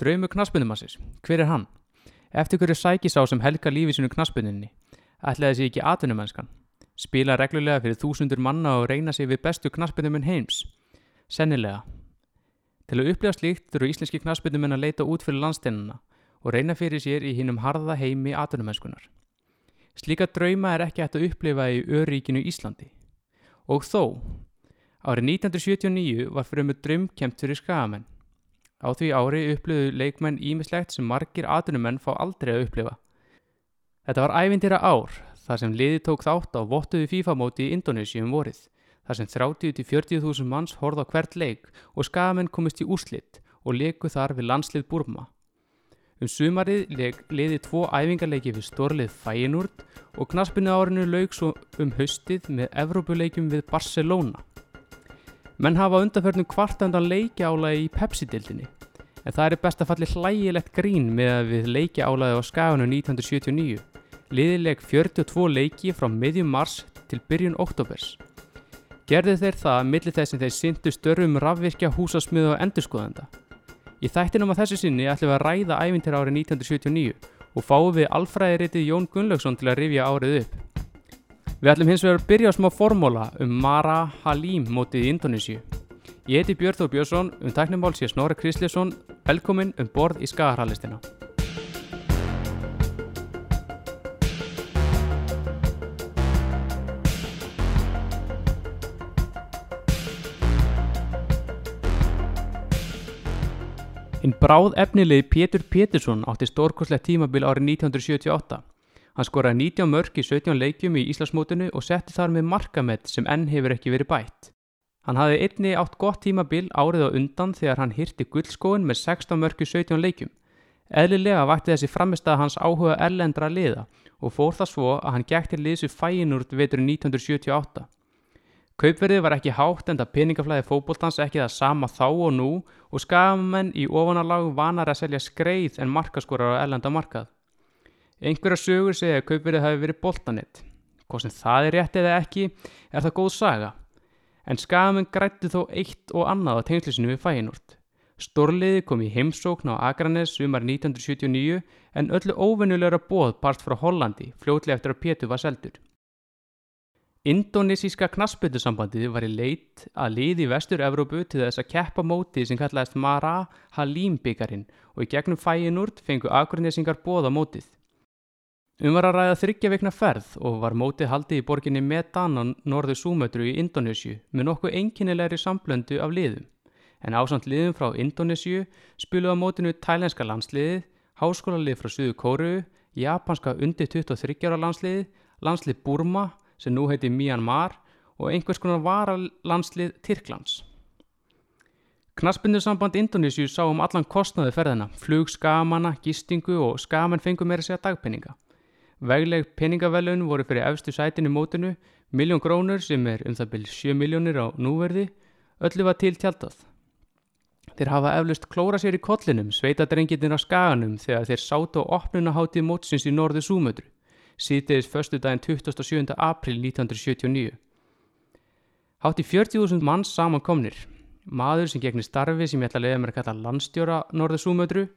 Draumur knaspunumassins, hver er hann? Eftir hverju sækis á sem helga lífi sinu knaspuninni? Ætlaði sig ekki atvinnumennskan? Spila reglulega fyrir þúsundur manna og reyna sig við bestu knaspunumun heims? Sennilega. Til að upplega slíkt þurfu íslenski knaspunumun að leita út fyrir landsteinuna og reyna fyrir sér í hinnum harða heimi atvinnumennskunar. Slíka drauma er ekki hægt að upplifa í öryríkinu Íslandi. Og þó, árið 1979 var fremur drömkjemt fyrir skagamenn. Á því ári upplöðu leikmenn ímislegt sem margir atvinnumenn fá aldrei að upplifa. Þetta var ævindira ár þar sem liði tók þátt á vottuðu FIFA-móti í Indonési um vorið, þar sem 30-40.000 manns horða hvert leik og skagamenn komist í úrslitt og leiku þar við landslið Burma. Um sumarið liði tvo æfingarleiki við stórlið Fæinúrd og knaspinu árinu laug svo um haustið með Evrópuleikum við Barcelona. Menn hafa undanförnum kvartandan leikjálaði í Pepsi-dildinni, en það er best að falli hlægilegt grín með að við leikjálaði á skaganum 1979. Liðileg 42 leiki frá miðjum mars til byrjun oktobers. Gerðu þeir það millir þess að þeir syndu störfum rafvirkja húsasmiðu og endurskoðanda. Í þættinum á þessu sinni ætlum við að ræða ævintir árið 1979 og fáum við alfræðiritið Jón Gunnlaugsson til að rifja árið upp. Við ætlum hins vegar að byrja á smá formóla um Mara Halim mótið í Indonésiu. Ég heiti Björn Þór Björnsson, um tæknumál sé Snorri Krislesson, velkomin um borð í Skagarhalistina. Hinn bráð efnilegi Pétur Pétursson átti stórkoslegt tímabil árið 1978. Hann skoraði 19 mörg í 17 leikjum í Íslasmótinu og setti þar með markamett sem enn hefur ekki verið bætt. Hann hafði einni átt gott tímabil árið á undan þegar hann hýrti guldskóin með 16 mörg í 17 leikjum. Eðlilega vakti þessi framist að hans áhuga erlendra liða og fór það svo að hann gekk til liðsu fæinúrt vetur 1978. Kaupverðið var ekki hátt en það peningaflæði fókbóltans ekki það sama þá og nú og skamenn í ofanalag vanar að selja skreið en markaskorar á ellenda markað. Einhverja sögur segja að kaupverðið hafi verið boltanett. Hvað sem það er rétt eða ekki er það góð saga. En skamenn grætti þó eitt og annað á tengslusinu við fæinúrt. Stórliði kom í heimsókn á Akranes sumar 1979 en öllu óvennulegra bóð parst frá Hollandi fljótlega eftir að Pétur var seldur. Indonesíska knaspötusambandið var í leit að liði vestur-Evrópu til þess að keppa mótið sem kallaðist Mara Halim byggarinn og í gegnum fæinúrt fengu akurnesingar bóða mótið. Um var að ræða þryggja veikna ferð og var mótið haldið í borginni Medan á norðu Súmötru í Indonésiu með nokkuð einkinnilegri samblöndu af liðum. En ásand liðum frá Indonésiu spiluða mótinu tælenska landsliðið, háskólalið frá Suðu Kóru, japanska undir 23 ára landsliðið, landslið Burma sem nú heiti Myanmar og einhvers konar varalandslið Tyrklands. Knaspindursamband Indonésiu sá um allan kostnaði ferðina, flug skamanna, gistingu og skaman fengu meira segja dagpenninga. Vegleg peningavellun voru fyrir efstu sætinu mótinu, miljón grónur sem er um það byrj 7 miljónir á núverði, öllu var til tjaldað. Þeir hafa eflust klóra sér í kollinum, sveitadrengitin á skaganum þegar þeir sátu á opnunaháttið mótsins í norðu súmödru síðdeis förstu daginn 27. april 1979. Hátti 40.000 manns samankomnir. Maður sem gegnir starfi sem ég ætla að leiða mér að kalla landstjóra Norðursúmödru,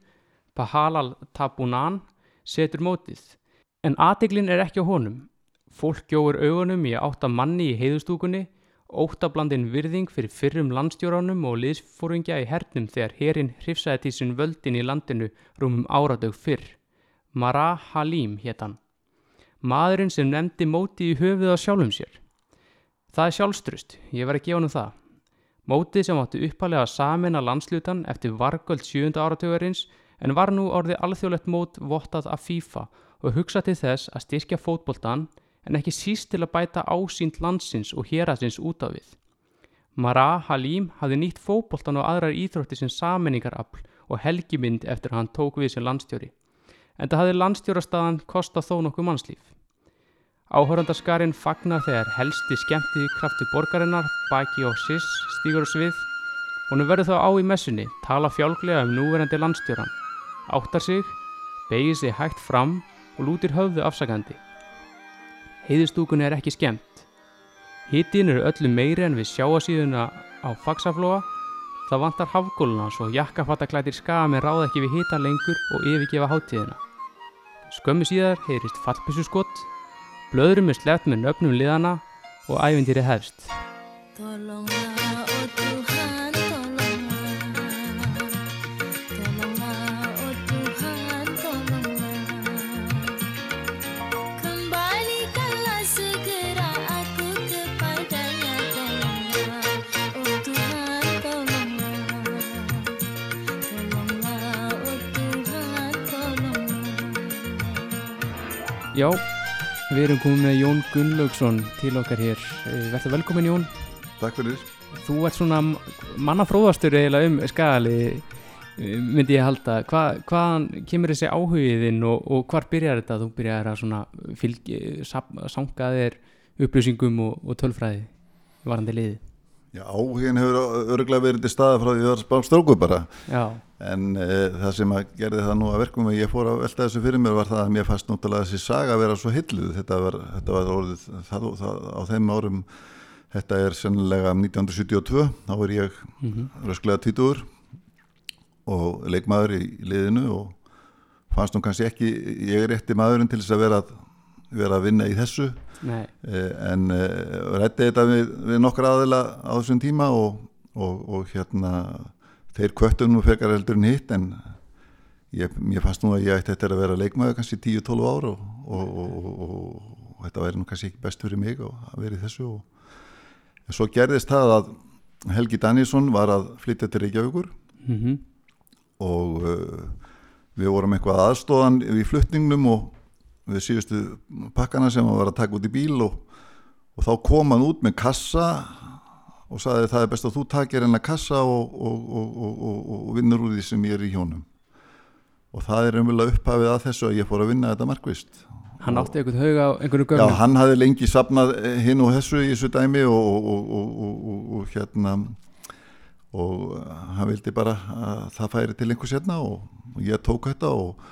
Pahalal Tabunan, setur mótið. En aðeglin er ekki á honum. Fólk gjóður augunum í átta manni í heiðustúkunni, óttablandin virðing fyrir fyrrum landstjóranum og liðsfóringja í hernum þegar herin hrifsaði til sin völdin í landinu rúmum áradög fyrr. Mara Halim hétt hann maðurinn sem nefndi móti í höfuð á sjálfum sér. Það er sjálfstrust, ég var að gefa hann um það. Mótið sem átti uppalega að landslutan eftir vargöld 7. áratögarins en var nú orðið alþjóðlegt mót vottað af FIFA og hugsa til þess að styrkja fótboltan en ekki síst til að bæta ásýnd landsins og hérastins út af við. Mara Halim hafði nýtt fótboltan og aðrar íþrótti sem saminningarafl og helgimind eftir að hann tók við sem landstjóri en það hafði landstjórastaðan kostað þó nokkuð mannslíf. Áhörandaskarinn fagnar þegar helsti skemmti krafti borgarinnar, baki og sis stígur og svið. Hún verður þá á í messunni, tala fjálglega um núverandi landstjóran, áttar sig, begið sig hægt fram og lútir höfðu afsakandi. Heiðustúkunni er ekki skemmt. Hittin eru öllu meiri en við sjáasíðuna á fagsaflóa, Það vantar hafgóluna svo jakkafattaklætir skami ráða ekki við hita lengur og yfirgefa hátíðina. Skömmu síðar heyrist fallpissu skott, blöðrum er sleppt með nöfnum liðana og ævindýri hefst. Já, við erum komið með Jón Gunnlaugsson til okkar hér. Eh, Verður velkomin Jón. Takk fyrir. Þú ert svona mannafróðastur eiginlega um skali, myndi ég halda. Hva, hvaðan kemur þessi áhugiðinn og, og hvar byrjar þetta? Þú byrjar að svona fylgi, sanga þér upplýsingum og, og tölfræði varandi liði. Já, áhugin hefur örgulega verið til staða frá því það var spám stróku bara. Já, En e, það sem að gerði það nú að verkum að ég fór að velta þessu fyrir mér var það að mér fannst náttúrulega þessi saga að vera svo hilluð. Þetta var, þetta var orðið það, það, á þeim árum, þetta er sennilega 1972, þá er ég mm rösklega tvítuður og leikmaður í liðinu og fannst nú kannski ekki, ég er rétti maðurinn til þess að vera, vera að vinna í þessu. Eh, en uh, rætti þetta við, við nokkra aðila á þessum tíma og, og, og hérna þeir kvöttum nú fekar heldur en hitt en ég, mér fannst nú að ég ætti þetta að vera leikmaður kannski 10-12 ár og, og, og þetta væri nú kannski ekki best fyrir mig að vera í þessu og svo gerðist það að Helgi Danísson var að flytja til Reykjavíkur mm og uh, við vorum eitthvað aðstóðan við flutningnum og við síðustu pakkana sem var að taka út í bíl og, og þá kom hann út með kassa og sagði það er best að þú takir hennar kassa og, og, og vinnur úr því sem ég er í hjónum og það er umvel að upphafið að þessu að ég fór að vinna þetta markvist hann átti eitthvað hauga á einhverju Já, gömlu. hann hafði lengi sapnað eh, hinn og þessu í þessu dæmi og, og, og, og, og hérna og hann vildi bara að það færi til einhvers hérna og, og ég tók þetta og,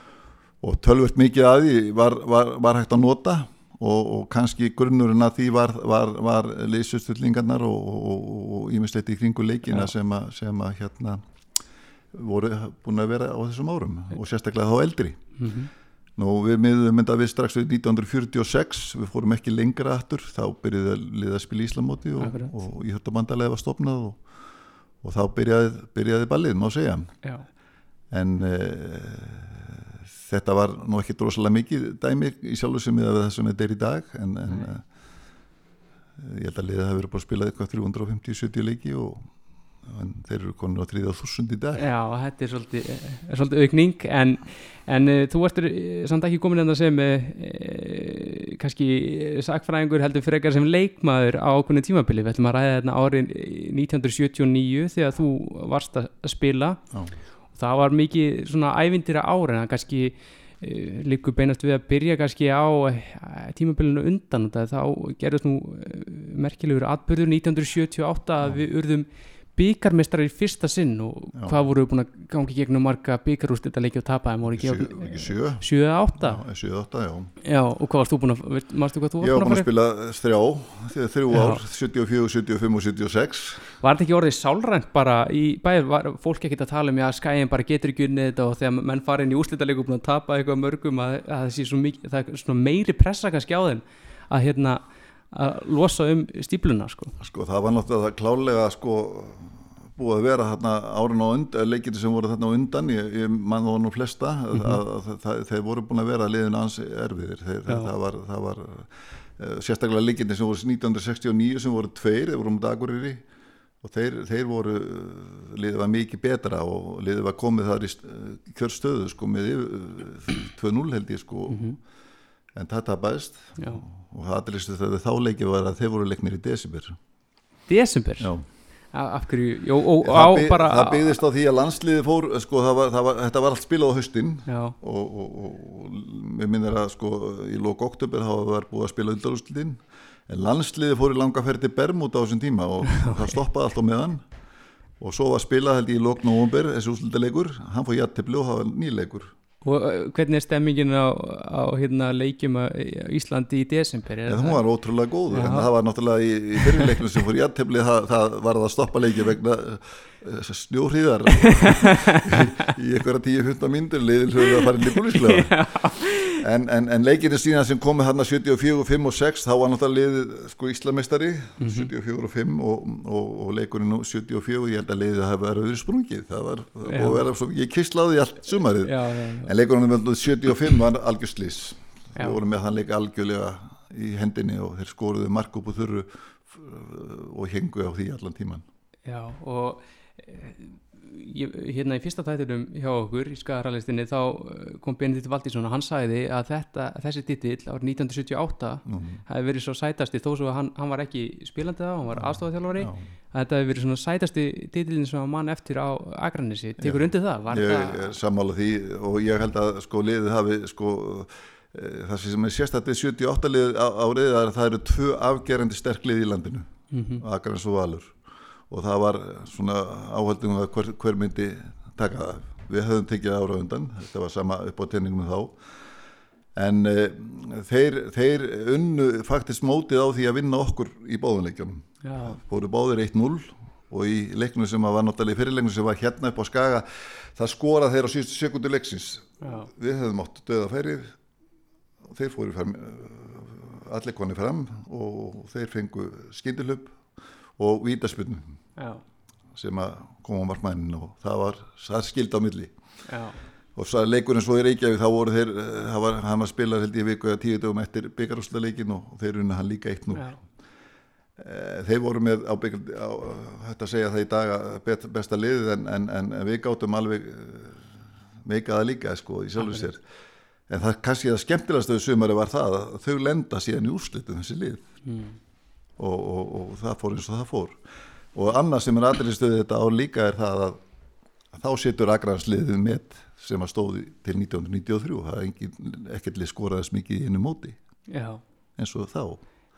og tölvört mikið að því var, var, var hægt að nota og, og kannski grunnurinn að því var, var, var leysustullingarnar og ímislegt í kringu leikina sem að, sem að hérna voru búin að vera á þessum árum og sérstaklega þá eldri. Mm Nú við miðum mynda við strax við 1946, við fórum ekki lengra aftur, þá byrjuði að liða að spila Íslamóti og, og í þetta bandalega var stopnað og, og þá byrjaði, byrjaði ballið, má segja. Já, En e, þetta var nú ekki drosalega mikið dæmi í sjálfu sem við það sem þetta er í dag, en, en e, ég held að liða hafi verið bara að spila eitthvað 350-70 leiki og en þeir eru konin á 3000 í dag. Já, þetta er svolítið, er svolítið aukning en, en uh, þú ertur uh, samt ekki komin enda sem uh, uh, kannski sakfræðingur heldur frekar sem leikmaður á ákveðinu tímabili við ætlum að ræða þetta árið 1979 þegar þú varst að spila Já. Það var mikið svona ævindira ára en það kannski uh, líkur beinast við að byrja kannski á uh, tímabilinu undan og það þá gerðist nú merkilegur atbyrður 1978 að við urðum byggarmestrar í fyrsta sinn og Já. hvað voru búin að gangi gegnum marga byggarúst þetta leikja og tapa þeim voru ekki ekki sjö, 7-8 já, sjö, átta, já. já og hvað varst þú búin að manstu hvað þú var búin að búin að spila þrjá, þrjú ár, 74, 75 og 76. var þetta ekki orðið sálrænt bara í bæðir var fólk ekkert að tala um já skæðin bara getur ekki unnið þetta og þegar menn fara inn í úrslitaleiku búin að tapa eitthvað mörgum að, að það sé svo mikið það er svona meiri pressa kannski á þeim að hérna að losa um stípluna sko. Sko það var náttúrulega klálega sko búið að vera þarna árin á undan, leikir sem voru þarna á undan, ég, ég mann það nú flesta, að, að, að, þeir voru búin að vera liðin ans erfiðir, þeir, það var, það var uh, sérstaklega leikirni sem voru 1969 sem voru tveir, þeir voru um daguriri og þeir, þeir voru, uh, liðið var mikið betra og liðið var komið þar í kjör stöðu sko með yfir, uh, 2-0 held ég sko, en það tapaðist já. Og það aðlistu þegar þá leikið var að þeir voru leiknir í desember. desember? Já. Af hverju? Jó, og það, á byg, bara það byggðist á því að landsliði fór sko, það var, það var, þetta var allt spilað á haustin. Já. Og, og, og, og mér minnir að sko, í lók oktober þá var búið að spila undarúsliðin en landsliði fór í langa ferð til Bermúta á þessum tíma og það stoppaði allt á meðan. Og svo var spilað held ég í lók november þessi úslitaleikur, hann fór jættibli og það var nýleikur Og hvernig er stemmingin á, á hérna, leikjum á Íslandi í desember? Er En það- hún var ótrúlega Já. en það var náttúrulega í, í fyrirleiknum sem fór í aðtefli, það, það var að stoppa leiki vegna snjóhríðar í einhverja 10-15 myndir liðin höfðu að fara inn í búlisklega. En, en, en leikinu síðan sem komið hann að 74, 5 og 6, þá var náttúrulega liðið sko Íslamestari, 74 og 5 og, og, og leikurinn nú 74, ég held að liðið hafi verið sprungið, það var, það var svo, ég kislaði allt sumarið. Já, já, já. En leikurinn með 75 var algjörslís. Við vorum með þann leik algjörlega í hendinni og þeir skoruðu mark upp úr þurru og hengu á því allan tíman. Já, og ég, hérna í fyrsta tættunum hjá okkur í skagaralistinni þá eh, kom Benedikt Valdísson og hann sagði að þetta, þessi titill árið 1978 Mm. hefði verið svo sætasti þó svo að hann, hann var ekki spilandi það, hann var aðstofaþjálfari Já. að þetta hefði verið svona sætasti titillin sem mann eftir á Akranissi, tekur undir það var Ég það, er sammála því og ég held að sko liðið hafi sko eh, það sem er sérstættið 78 liðið á, á liðið er að það eru tvö afgerandi sterk lið í landinu, Mhm. Akrans og Valur og það var svona áhaldum að hver, hver myndi taka það. Við höfum tekið ára undan, þetta var sama upp á tenningunum þá. En uh, þeir, þeir unnu faktist mótið á því að vinna okkur í báðunleikjunum já, fóru báðir 1-0 og í leiknum sem var náttúrulega í fyrirleiknum sem var hérna upp á Skaga það skora þeir á síðustu sekundu leiksins. Já, við hefðum átt döða færið þeir fóru fram, allir koni fram og þeir fengu skindilöp og vítaspunni já, sem að koma á markmænin og það var það skild á milli. Já, og svo leikurinn svo í Reykjavík þá voru þeir, eh, það var, hann var spilað held ég viku eða tíu dögum eftir byggarúsleikin og þeir unna hann líka 1-0 já, Eh, þeir voru með á, bygg- á þetta að segja það í dag að bet, besta liðið en, en, en, við gátum alveg meikaða líka sko í sjálfur sér. En það kannski það skemmtilegastöðu sumari var það að þau lenda síðan í úrslitum þessi lið. Mm, og, og, og það fór eins og það fór og annað sem er aðriðstöðu þetta á líka er það að, þá setur agransliðið með sem að stóði til 1993 það er ekkert lið skoraðis mikið einu móti já. eins og þá.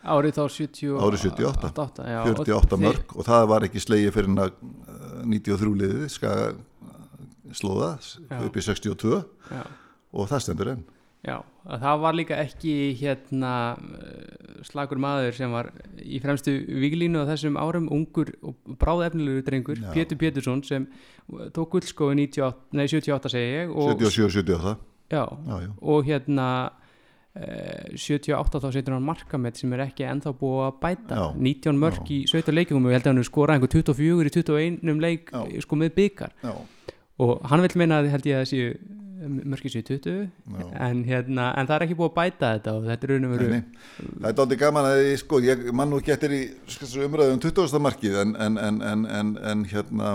Árið þá 70 Árið 78. 88, já, 48 og þið- mörg og það var ekki slegið fyrir en að uh, 93 liðið skaga uh, slóða upp í 62 já, og það stendur enn Já, að það var líka ekki hérna slagur maður sem var í fremstu viglínu á þessum árum, ungur og bráðefnilegur drengur, Já. Pétur Pétursson sem tók guldskói 98, nei 78 segi ég og, 77-78 já, já, og hérna eh, 78 þá setur hann markamett sem er ekki ennþá búið að bæta. Já. 19 mörg í 17 leikum og ég held að hann skora einhver 24 í 21 leik sko með byggar og hann vil meina að held ég að séu mörki séu 20 já. en, hérna, en það er ekki búið að bæta þetta og þetta er raun og veru. Það er dálítið gaman að ég, sko, ég mann nú getur í sko, umræðum 20. markið en, en, en, en, en, en hérna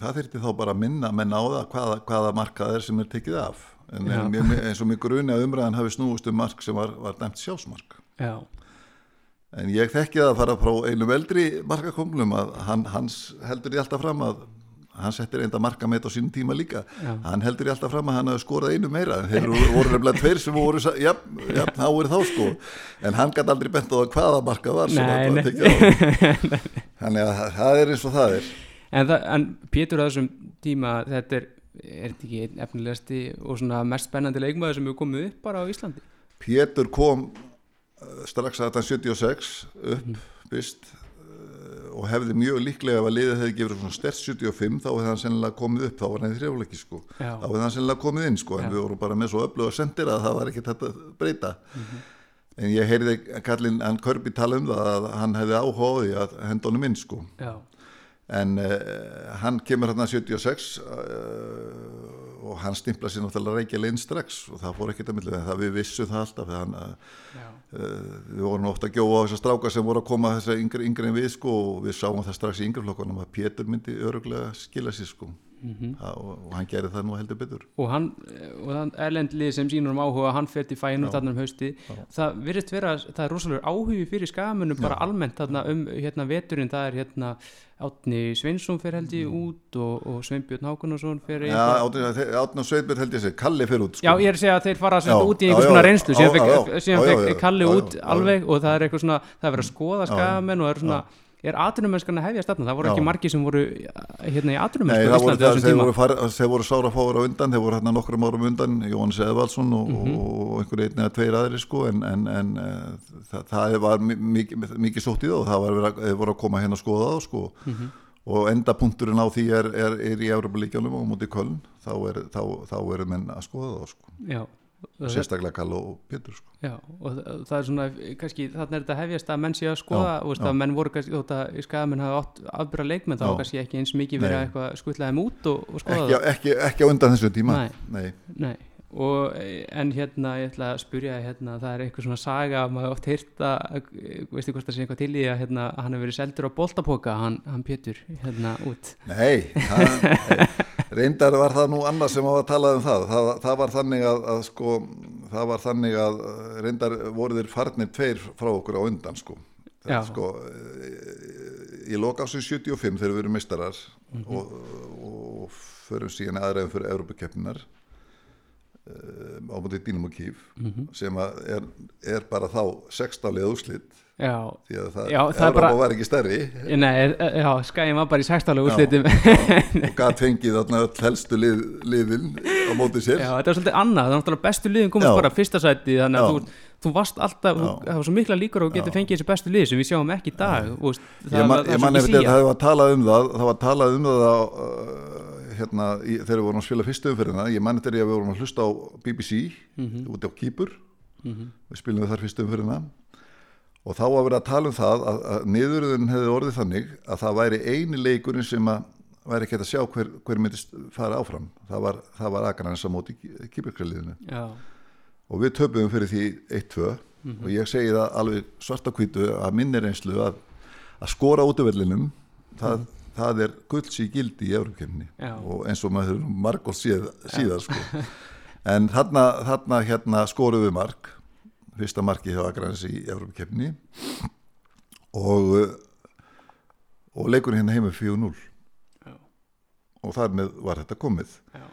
það þyrfti þá bara að minna menn á það hvaða, hvaða markað er sem er tekið af en, eins og mig gruni að umræðan hafi snúist um mark sem var, var dæmt sjálfsmark já, En ég þekki það að fara frá einum eldri markakomlum að hann, hans heldur ég alltaf fram að hann settir enda markamett á sínum tíma líka. Já. hann heldur ég alltaf fram að hann hafi skorað einu meira. En þeir voru- nefnilega tveir sem voru já, já, þá er þá sko. En hann gæti aldrei bent á hvaða marka var þannig að það- er eins og það er. En, það, en Pétur á þessum tíma þetta er, er þetta ekki einn efnilegasti og svona mest spennandi leikmaður sem hefur komið upp bara á Íslandi? Pétur kom uh, strax að þetta 76 upp Mhm. fyrst og hefði mjög líklega ef að liðið hefði gefið svona stert 75 þá hefði hann sennilega komið upp þá var hann í þrjáleiki sko Já. þá hefði hann sennilega komið inn sko en Já. við vorum bara með svo öfluga sendir að það var ekki þetta að breyta Mhm. en ég heyrði kallinn hann Körbi tala um það að hann hefði áhuga á því að henda honum inn sko já, en uh, hann kemur hérna 76 uh, og hann stimpla sér náttúrulega reykja inn strax og það fór ekkert að milli en það við vissum það alltaf þegar hann uh, Uh, við vorum ofta að gjóða á þessar strákar sem voru að koma þessar yngri, yngri en við sko og við sáum það strax í yngri flokkunum að Pétur myndi öruglega skila sér sko Mhm. ha, og, og hann gerði það nú heldur betur. Og hann og erlendlið sem sínur um áhuga hann fer til fæinu þarna um hausti það virðist vera, það er rosalega áhugi fyrir skamunum bara almennt þarna um hérna veturinn, það er hérna Átni Sveinsson fer held ég út og, og Sveinbjörn Hákunarsson fer Já, Átni og Sveinbjörn held ég seg, Kalli fyrir út sko. Já, ég er að segja að þeir fara Já, út í já, einhvers já, konar já, reynslu já, síðan já, fekk, já, já, já, já, Kalli já, út já, já. alveg og það er eitthvað svona, það er verið að skoða skamenn og það er svona, er atvinnumennskan að hefja stefna það voru ekki margir sem voru hérna í Nei, atvinnumennsku á það voru, það, tíma. voru voru sára fáir á undan, þeir voru hérna nokkrum árum undan, Jóhannes Eðvaldsson og, Mhm. og einhver einn eða tveir aðri sko, en, en, en uh, það, það var mi- mikið, mikið sótt í það og það var voru að koma hérna að skoða það sko, Mhm. og endapunkturinn á því er, er, er í Európa-líkjánum á móti Köln, þá er, þá er menn að skoða það sko, já, og, sérstaklega Kall og Pétur sko. já, og það- er svona kannski þarna er þetta hefjast að menn sé að skoða Já, veist, að menn voru kannski þótt að skagamenn hafa afbyrra leikmenn þá kannski ekki eins mikið verið að skutla þeim út og, og skoða ekki, ekki, ekki á undan þessu tíma. Nei. Nei. Nei, og en hérna ég ætla að spyrja hérna, það er eitthvað svona saga maður oft heyrt að, veistu hvort það sé eitthvað til í að hérna, hann hefur verið seldur á boltapoka hann, hann Pétur hérna út? Nei, það, reyndar var það nú annað sem var að tala um það. Það, það var þannig að, að sko, það var þannig að eh, reyndar voru þeir farnir tveir frá okkur á undan sko. Já. sko eh, í lokásins 75 þegar við erum mistarar og, og förum síðan aðræðum fyrir Európa-keppninar um, á móti Dínum og Kíf sem að er, er bara þá 16 leið úrslit Já, því að það, Já, það er bara- var ekki stærri. Nei, já, skæðin var bara í sextálega úrslitum. Og gæt fengið þarna öll helstu lið, liðin á móti sér. Já, þetta var svolítið annað, það var náttúrulega bestu liðin komast bara fyrsta sæti þannig að þú, þú varst alltaf, það var svo mikla líkur og getur fengið þessi bestu lið sem við sjáum ekki í dag það, ég man, eftir þetta, það var talað um það það var talað um það á, uh, hérna, í, þegar við vorum að spila fyrstu umferðina. Ég man eftir því að við vorum að hlusta á BBC Mhm. úti á Kýpur. Við spilum þar fyrstu umferðina og þá var verið að tala um það að, að niðurðun hefði orðið þannig að það væri eini leikurinn sem að væri ekki að sjá hver, hver myndist fara áfram. Það var, það var Akranes á móti Kýpurkraliðinu Já, og við töpum fyrir því 1-2 og ég segi það alveg svart á hvítu að minni reynslu að, að skora út af vellinum það, það er gulls í gildi í Európkemni Já. og eins og maður margótt síð, síðar sko. en þarna, þarna hérna skorum við mark fyrsta marki hjá Akranes í Európkemni og uh, og leikurinn hérna heima 4-0 Já. og þar með var þetta komið. Já,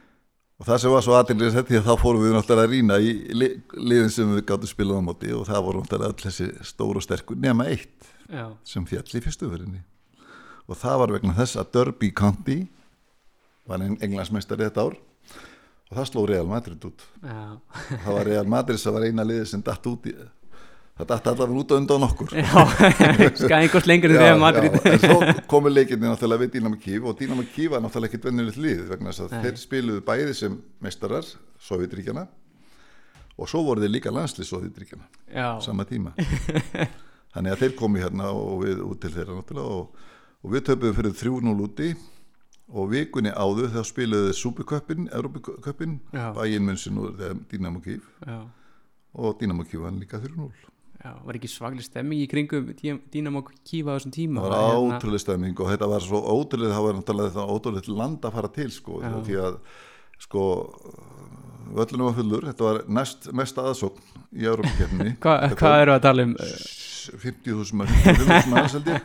Og það sem var svo aðeinlega sett því að þá fórum við náttúrulega að rýna í li, liðin sem við gáttum spilað á móti og það voru náttúrulega öll þessi stóru og sterkur nema eitt já, sem fjall í fyrstu verinni. Og það var vegna þess að Derby County var en englandsmeistari þetta ár og það sló Real Madrid út. já, Það var Real Madrid sem var eina liði sem datt út í, það datt allavega út undan okkur. skæðin góðs lengur en Real Madrid já, en svo komu leikinni náttúrulega við Dynamo Kív og Dynamo Kív var náttúrulega ekkit vennilegt lið vegna þess að Nei. þeir spiluðu bæði sem meistarar Sovjetríkjana og svo voru þeir líka landslið Sovjetríkjana sama tíma þannig að þeir komu hérna og við út til þeirra náttúrulega og, og við töpuðum fyrir 3-0 úti og vikunni áður þá spiluðu Superköppin, Európaköppin Já. bæinn munnsin og Dynamo Kív já, og Dynamo Kív var líka 3-0 já var ekki svagli stemming í kringum Dínamo Kífa á þessum tíma? Það var Hérna- ótrúlega stemming og þetta var svo ótrúlega það var náttúrulega ótrúlega land að fara til sko, því að sko völlunum var fullur, þetta var næst mest aðsókn í Európa-kefni Hva- Hvað eru að tala um? 50.000 manns 55.000 manns held ég.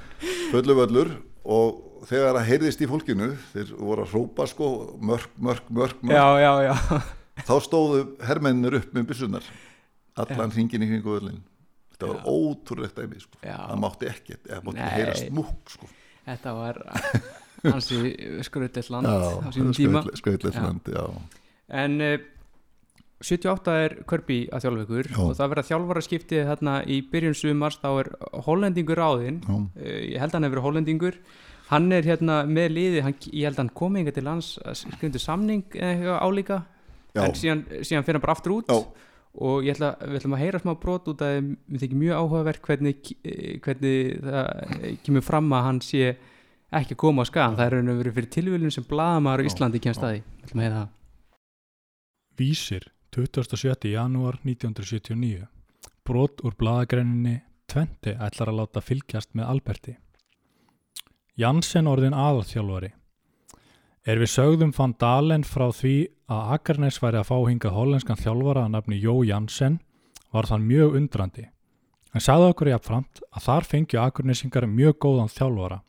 Fullu völlur og þegar það heyrðist í fólkinu þeir voru að hrópa sko mörk, mörk, mörk, mörk Já, já, já þá stóðu hermennir upp með byssunar allan hringin í kringu völlin þetta var ótrúlegt dæmi sko. Það mátti ekki, það mátti Nei. heyra smúk sko. Þetta var hansi skröðlega land á sínum tíma Já. land, já En uh, 78 er Kirby að Já. og það verða þjálfara skiptið þarna í byrjun sumars þá er hollendingur ráðinn Já. uh, ég held að hann hefur hollendingur hann er hérna með liði hann, ég held að hann komi inga til lands skrifundu samning eða eitthvað álíka. Já. en síðan, síðan fyrir hann bara aftur út. Já. og ég ætla, við ætlum að heyra smá brot út að við þykir mjög áhugavert hvernig, eh, hvernig það kemur fram að hann sé ekki að koma á skagan, það er raun og verið fyrir tilvílun sem á Já, Íslandi kemst að því, við ætlum að heyra það. Vísir 27. janúar 1979 Brot úr blaðagreininni Tventi ætlar að láta fylgjast með Alberti Jansen orðin aðalþjálfari. Er við sögðum fann Dalen frá því að Akarnes væri að fá hingað hollenskan þjálfara að nafni Jó Jansen var þann mjög undrandi. En sagði okkur jafnframt að þar fengju Akarnesingar mjög góðan þjálfara.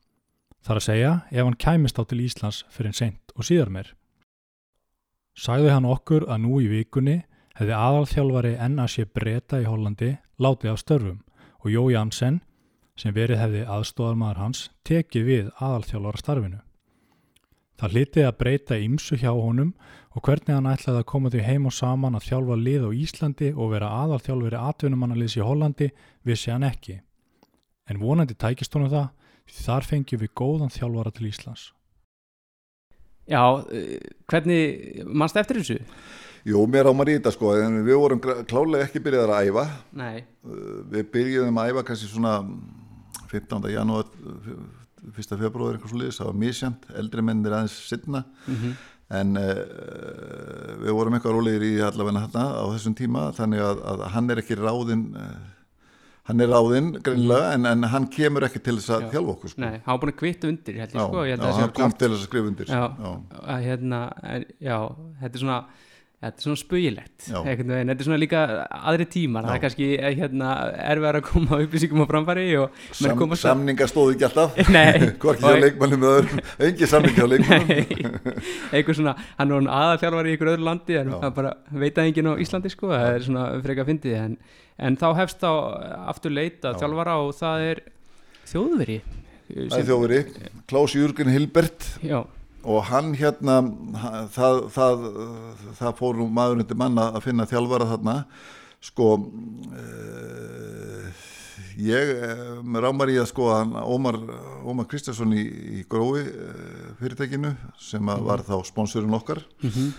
Þar að segja ef hann kæmist á til Íslands fyrir seint og síðar meir. Sagði hann okkur að nú í vikunni hefði aðalþjálfari NAC Breta í Hollandi látið af störfum og Jó Jansen sem verið hefði aðstóðarmaður hans tekið við aðalþjálfara starfinu. Það hlitið að breyta ymsu hjá honum og hvernig hann ætlaði að koma því heim og saman að þjálfa lið á Íslandi og vera aðalþjálfari atvinnumannaliðs í Hollandi vissi hann ekki. En vonandi tækist honum það því þar fengjum við góðan þjálfara til Íslands. Já, eh, hvernig, mannst eftir þessu? Jú, mér á maður í þetta sko, en við vorum klárlega ekki byrjaðar að æfa. Nei, Uh, Við byrjuðum að æfa kannski svona 15. janúar, 1. februar eitthvað svo liðis, það var misjant, eldri mennir aðeins sittna, Mhm. en uh, við vorum eitthvað rólegir í allavegna þarna á þessum tíma, þannig að, að hann er ekki ráðinn, uh, hann er ráðinn greinilega, en, en hann kemur ekki til þess að Já. þjálfa okkur sko. nei, hann var búin að kvitta undir, held ég sko, ég held já, hann kom til þess að skrifa undir. Já. Já. hérna, já, þetta er svona þetta er svona Já. veginn, þetta er svona líka aðri tímar. Það er Já. kannski eh, hérna, erfiðar að koma upplýsingum á framfæri Sam, koma sam- samningar stóðu ekki alltaf. Hvorki Og- leikmannum engi samningar hjá leikmannum eitthvað svona, hann er orðinn aðalþjálfari í ykkur öðru landi en Já. það bara veit að enginn á Íslandi sko, það er svona freka fyndið en, en þá hefst þá aftur leita Já. þjálfara og það er þjóðveri það er þjófuri, Klaus Jürgen Hilbert. Já, og hann hérna það, það, það fór maður undir manna að finna þjálfara þarna. Sko uh, ég uh, rámar í að sko Ómar, Ómar Kristjánsson í, í grói uh, fyrirtækinu sem að var þá sponsorinn okkar. Mhm.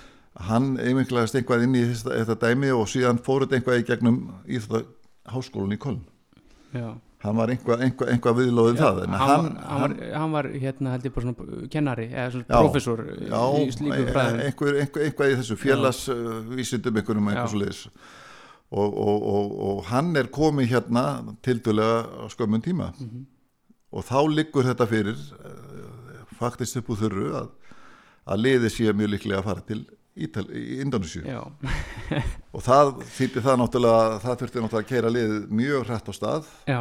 hann einminklegast einhvað inn í þetta, þetta dæmi og síðan fór þetta einhvað í gegnum í þetta háskólan í Köln. Já hann var einhvað, einhvað, einhvað viðlóðin það en hann, hann, hann, var, hann var hérna held ég bara svona kennari eða svona Já, professor Já, í slíkum fræðum. einhver, einhver, eitthvað í þessu félagsvísindum einhverjum eitthvað svo leiðis og, og, og, og hann er komið hérna tildulega á skömmun tíma. Mhm. og þá liggur þetta fyrir uh, faktist upp úr þurru að, að liði sé mjög líklega að fara til Ítal, í Indonesia og það þýtti það náttúrulega það þurfti náttúrulega að keira liðið mjög hrætt á stað. Já,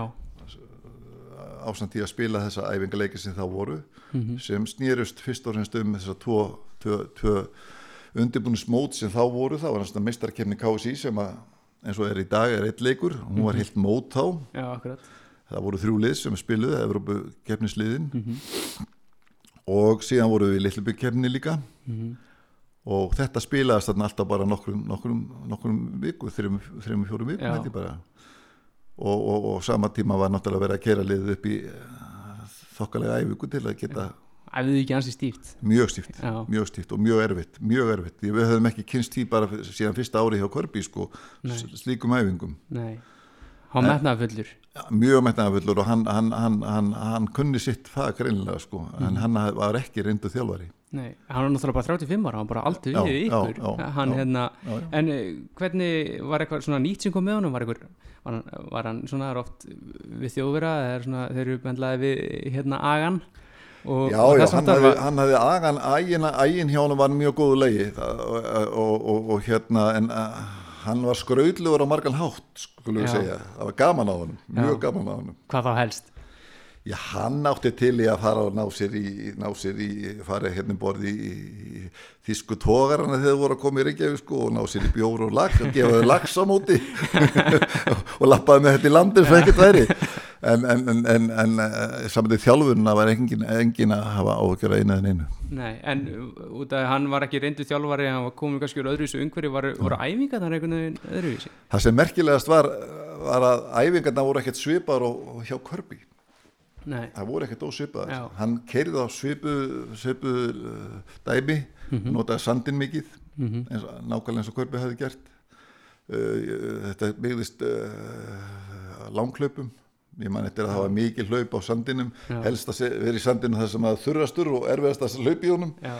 ásamt í að spila þessa æfingarleiki sem þá voru Mhm. sem snýrust fyrst og reynst um þessar tvo, tvo, tvo undirbúnismót sem þá voru. Það var næsta meistarkefni KSI sem að eins og er í dag er eitt leikur. Hún var heilt mót þá. Já, það voru þrjú lið sem spiluði Evrópu kefnisliðin Mhm. og síðan voru við Littlebyggj kefni líka. Mhm. og þetta spilaðist alltaf bara nokkrum, nokkrum, nokkrum viku, þreim, þreim fjórum viku held ég bara og, og, og sama tíma var náttúrulega verið að kera liðið upp í uh, þokkalega æfingu til að geta æfðu þið ekki ansi stíft? Mjög stíft, Já. mjög stíft og mjög erfitt mjög erfitt, við höfum ekki kynst því bara síðan fyrsta ári hjá Korpi sko, slíkum æfingum. Nei, hann metnaði fullur mjög metnaðafullur og hann, hann, hann, hann, hann kunni sitt fag reynilega sko, Mhm. en hann haf- var ekki reyndu þjálfari nei, hann var náttúrulega bara 35 ára hann bara aldrei við ykkur já, hann já. hérna já, já. En eh, hvernig var eitthvað svona nýtt sem kom með honum? Var, einhver, var, hann, var hann svona oft við þjóðvera svona þeir eru bendlaði við hérna agan? Og, Já, og já, hann hafði, var- hann hafði agan, ægin, ægin hjá hann var mjög góðu legi og, og, og, og hérna, en uh, hann var skraudlugur á margan hátt, skulum við segja, það var gaman á honum, mjög gaman á honum. Hvað þá helst? Já, hann átti til í að fara og ná sér í, ná sér í fara hérna um borði í, í þýsku tógarana þegar þeir voru að koma í Reykjavík sko og ná sér í bjór og lax og gefa þau lax á móti. Og lappaði með þetta í landir svo ekkert væri. En, en, en, en, en uh, saman því þjálfurina var engin, engin að hafa áhugjör að einu en einu Nei, en uh, út af hann var ekki reyndu þjálfari hann var komið kannski úr öðruvísu umhverju var, voru æfingar þar einhvern veginn öðruvísi? Það sem merkilegast var, var að æfingarna voru ekkert svipar og, og hjá Körbi Nei, það voru ekkert ósvipaðar. Já. hann keirði á svipu, svipu uh, dæmi, notaði sandin mikið Mhm. eins, og- nákvæmlega eins og Körbi hefði gert. Uh, þetta byggðist uh, langhlaupum. Ég man eftir að það var mikið hlaup á sandinum. Já. helst að vera í sandinum þar sem að þurrastur og erfiðast að hlaupa í honum. Já,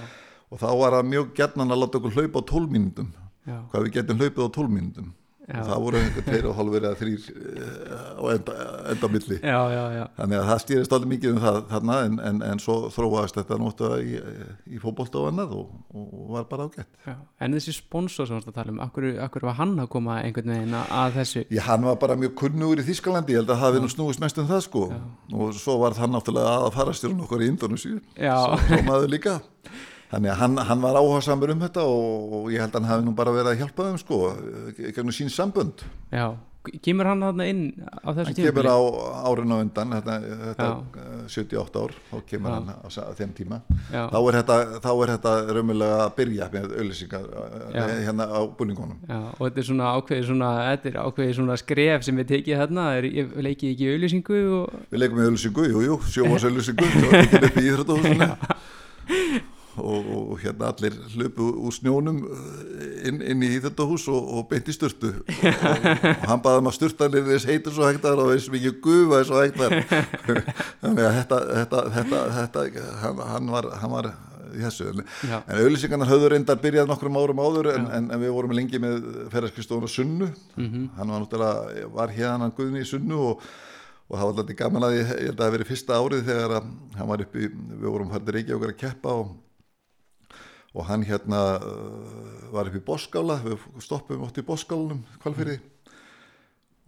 og þá var það mjög gjarnan að láta okkur hlaupa á 12 mínútum. Já, hvað við getum hlaupið á 12 mínútum. Já. og það voru einhver tveir og hálfur eða þrýr uh, á enda, enda milli. Já, já, já. þannig að það stýrist alveg mikið um það þarna en, en, en svo þróaðist þetta nóttuða í, í fótbolta og annað og, og var bara ágætt. En þessi sponsor sem við varst að tala um, akkur, akkur var hann að koma einhvern veginn að- að þessu? Já, hann var bara mjög kunnugur í Þískalandi, ég held að það hafi nú snúist mest um það sko. Og svo var það náttúrulega að fara stjórn okkur í Indonesia svo, svo maður líka þannig að hann, hann var áhersamur um þetta og, og ég held að hann hafi nú bara verið að hjálpa þeim sko, gegnum sín sambönd Já, kemur hann þarna inn á þessu hann kemur á árin á undan þetta, þetta Já. eh, 78 ár þá kemur Já. hann á, á þeim tíma Já. þá er þetta, þá er þetta raumulega að byrja með auðlýsingar Já. eh, hérna á búningunum Já, og þetta er svona ákveðið svona, ákveðið svona skref sem við tekið er, ég leikið ekki í auðlýsingu og við leikum með auðlýsingu, jú, jú, sjómas auðlýsingu það var ekki upp í íþróttahúsinu og, og hérna allir hlupu úr snjónum eh, inn, inn í íþróttahús og, og beint í styrtu og, og hann baði maður styrtanir þess heitur svo hektar og þess mikið gufa svo hektar þannig að þetta, þetta, þetta, þetta hann, hann, var, hann var þessu. En, en auðlýsingarnar höfðu reyndar byrjað nokkrum árum áður en, en, en við vorum lengi með ferðarskristóðun og Sunnu. Mhm. hann var náttúrulega var hérna hann Guðni í Sunnu og, og það var alltaf gaman að ég, ég held að það hafi verið fyrsta árið þegar að hann var uppi, við vorum færði reykja okkur að keppa og, og hann hérna uh, var upp í Boskála, við stoppum ótt í Boskálanum kvalfyrir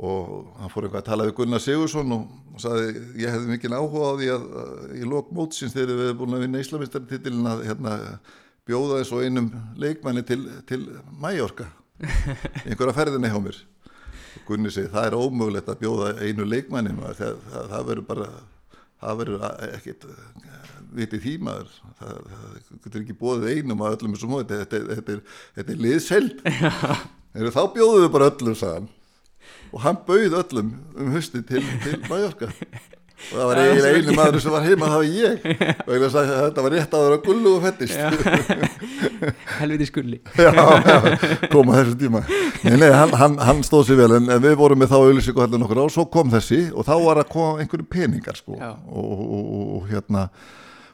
og hann fór eitthvað að tala við Gunnar Sigursson og, og sagði ég hefði mikil áhuga á því að, að í lok mótsins þegar við erum búin að vinna Íslamistartitilin að hérna, bjóða eins og einum leikmanni til, til Mæjorka einhverja ferðinni hjá mér. Gunni segi það er ómögulegt að bjóða einu leikmanni það, það, það verður bara það verður ekkit vitið því maður. Það, það getur ekki bóðið einum að öllum þessum móti. Þetta, þetta, þetta, er- þetta er liðseld þá bjóðum við bara öllum sagðan og hann bauð öllum um husti til, til Mallorca og það var eiginlega einu maður sem var heima það var ég. Og ég sagði að þetta var rétt áður að gullu og fettist helviti skulli. já, já, koma þessu tíma. Nei, nei, hann, hann, hann stóð sér vel en, en við vorum með þá auðlýsingu allir nokkur á og svo kom þessi og þá var að koma einhverju peningar sko. Og, og, og, og hérna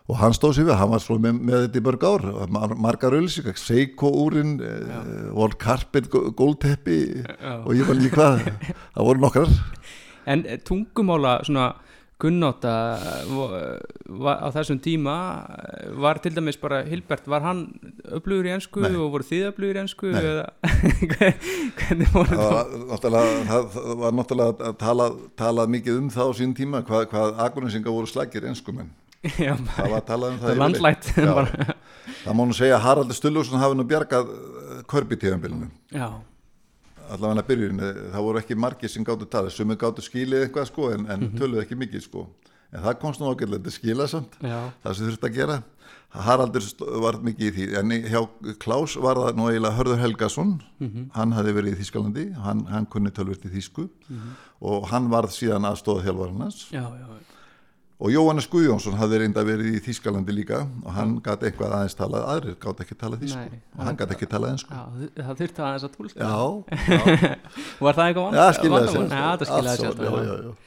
og hann stóð sér vel, hann var svo með, með þetta í börg ár mar, margar auðlýsingar, Seiko úrin uh, World Carpet gólteppi Já. og ég var líka hvað það voru nokkrar En eh, tungumála svona gunnáta eh, á þessum tíma eh, var til dæmis bara Hilbert, var hann öflugur í ensku Nei. og voru þið öflugur í ensku Nei. eða hvernig voru það það? var náttúrulega, að tala, talað mikið um það á sín tíma hvað, hvað aguninsingar voru slækir enskumenn Já, það var talað um það landlætt það má nú segja að Haraldur Stullursson hafi nú bjargað körbitíðanbílunum já, allavega byrjun, það voru ekki margir sem gáttu talið, sumi gáttu skilið eitthvað sko en, en töluðu ekki mikið sko. En það komst nú ágætlega til skila samt já, það sem þurfti að gera. Haraldur var mikið í því. En hjá Klaus var það nú eiginlega Hörður Helgason. Hann hafði verið í Þískalandi hann, hann kunni tölvist í Þísku og hann varð síðan aðstóða þjálfarinn hans já, já, og Jóhannes Guðjónsson hafði reynda verið í Þískalandi líka og hann gæti eitthvað aðeins talað aðrir gátt ekki talað þísku og hann gæti ekki talað einsku já, það þurfti aðeins að tólka Var það eitthvað vand? já Allt sér. Saman, já, já, já.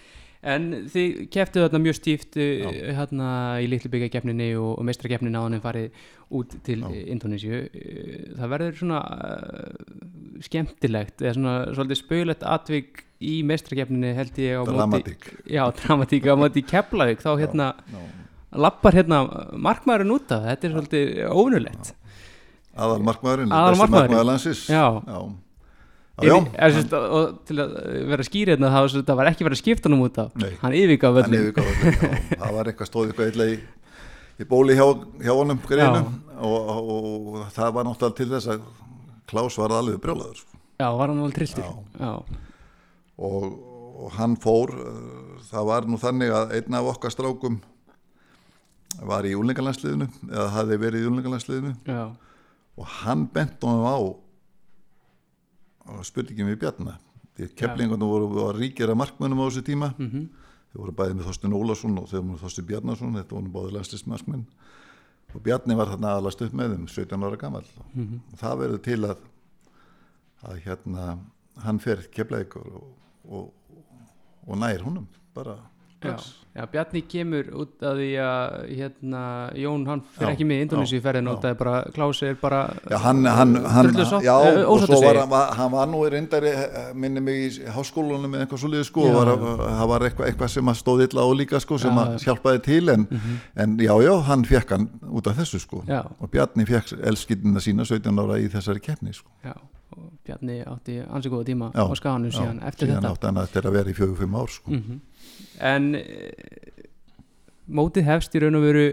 En þið keftu þarna mjög stíft uh, hérna í litlu byggjakefninni og, og meistrakeppnin á hann farið út til. Indonésiu Uh, það verður svona uh, skemmtilegt eða svona svolítið spögulegt atvik í meistrakeppninni held ég á dramatík móti já, dramatík á móti Keflavík þá hérna já. lappar hérna markmaðurinn út af þetta er svolítið ónulegt aðal markmaðurinn, Aðal besti markmaður landsins Já. já. Já, er, sérst, og til að vera skýrið hérna þá þetta var ekki verið að skipta hann út af Nei. hann yfirgaf já. það var eitthvað stóð eitthvað illa í, í bóli hjá, hjá honum og, og, og það var náttúrulega til þess að Klaus var alveg brjólaður sko. já, var hann alveg trilltur Já. Og, og hann fór uh, það var nú þannig að einn af okkar strákum var í úlingalandsliðinu eða hafði verið í úlingalandsliðinu og hann bent honum á og spurningin við Bjarna. Því að keflingarnir voru, voru ríkjara markmönnum á þessu tíma. Mhm, þau voru bæðið með Þorstin Ólason og þau voru með Þorstin Bjarnason. Þetta voru báðið landslismarkmenn og Bjarni var þarna aðalast upp með þeim 17 ára gammal mhm. og það verður til að að hérna hann fer kefleikur og, og, og nær húnum bara já, já, Bjarni kemur út af því að hérna, Jón hann fyrir Já, ekki með Indonési já, ferðin já. út af bara Klási er bara Já, hann, hann, hann, já, eh, og svo var hann, hann var nú reyndari, eh, minni mig í háskólanum með eitthvað svo liður sko, var, það var eitthvað, eitthvað sem að stóð illa á líka sko, sem að já. Mhm. hjálpaði til en, en já, já, hann fekk hann út af þessu sko. Og Bjarni fekk elskitnina sína 17 ára í þessari keppni sko. Já, og Bjarni átti ansi góða tíma Já, á skanum já, síðan eftir síðan þetta. átti hann er að vera í fjögur, fimm ár sko. Mm en e, mótið hefst í raun og veru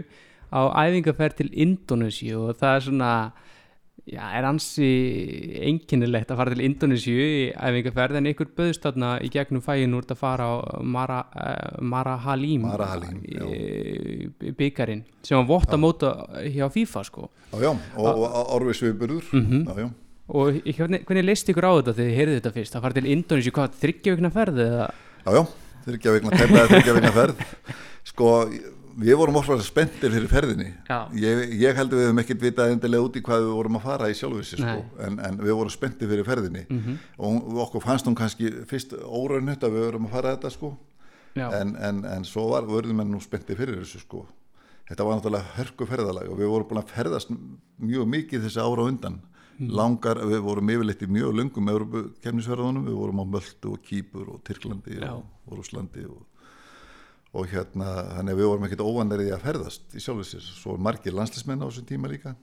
á æfingaferð til Indonési og það er svona Já, er ansi einkennilegt að fara til Indonésiu í æfingarferð en ykkur böðst þarna í gegnum fæin úr að fara á Mara, uh, Mara Halim Mara Halim, já. byggarinn sem var vott að móta hjá FIFA sko. Já, já, og, og Orvis viðburður Mhm. Já, já og hvernig, hvernig leist ykkur á þetta þegar þið heyrðu þetta fyrst? Að fara til Indonésiu, hvað, þryggjavíkna ferð eða? Já, já, þryggja vegna tæmlega þryggja vegna ferð. Sko, við vorum ofslega spenntir fyrir ferðinni. Ég, ég heldur við hefum ekkert vitað endilega út í hvað við vorum að fara í sjálfvísi sko. En, en við vorum spenntir fyrir ferðinni. Mhm. og okkur fannst hún kannski fyrst óraunut að við vorum að fara þetta sko. En, en, en svo var vörðum menn nú spenntir fyrir þessu sko. þetta var náttúrulega hörku ferðalag og við vorum búin að ferðast mjög mikið þessi ára undan langar, við vorum yfirleitt í mjög löngum Európa-kemnisverðunum, við vorum á Möldu og Kýpur og Tyrklandi Já. og, Rúslandi og, og hérna, þannig að við vorum ekkert óvanir í að ferðast í sjálfur sér, svo var margir landslismenn á þessum tíma líka.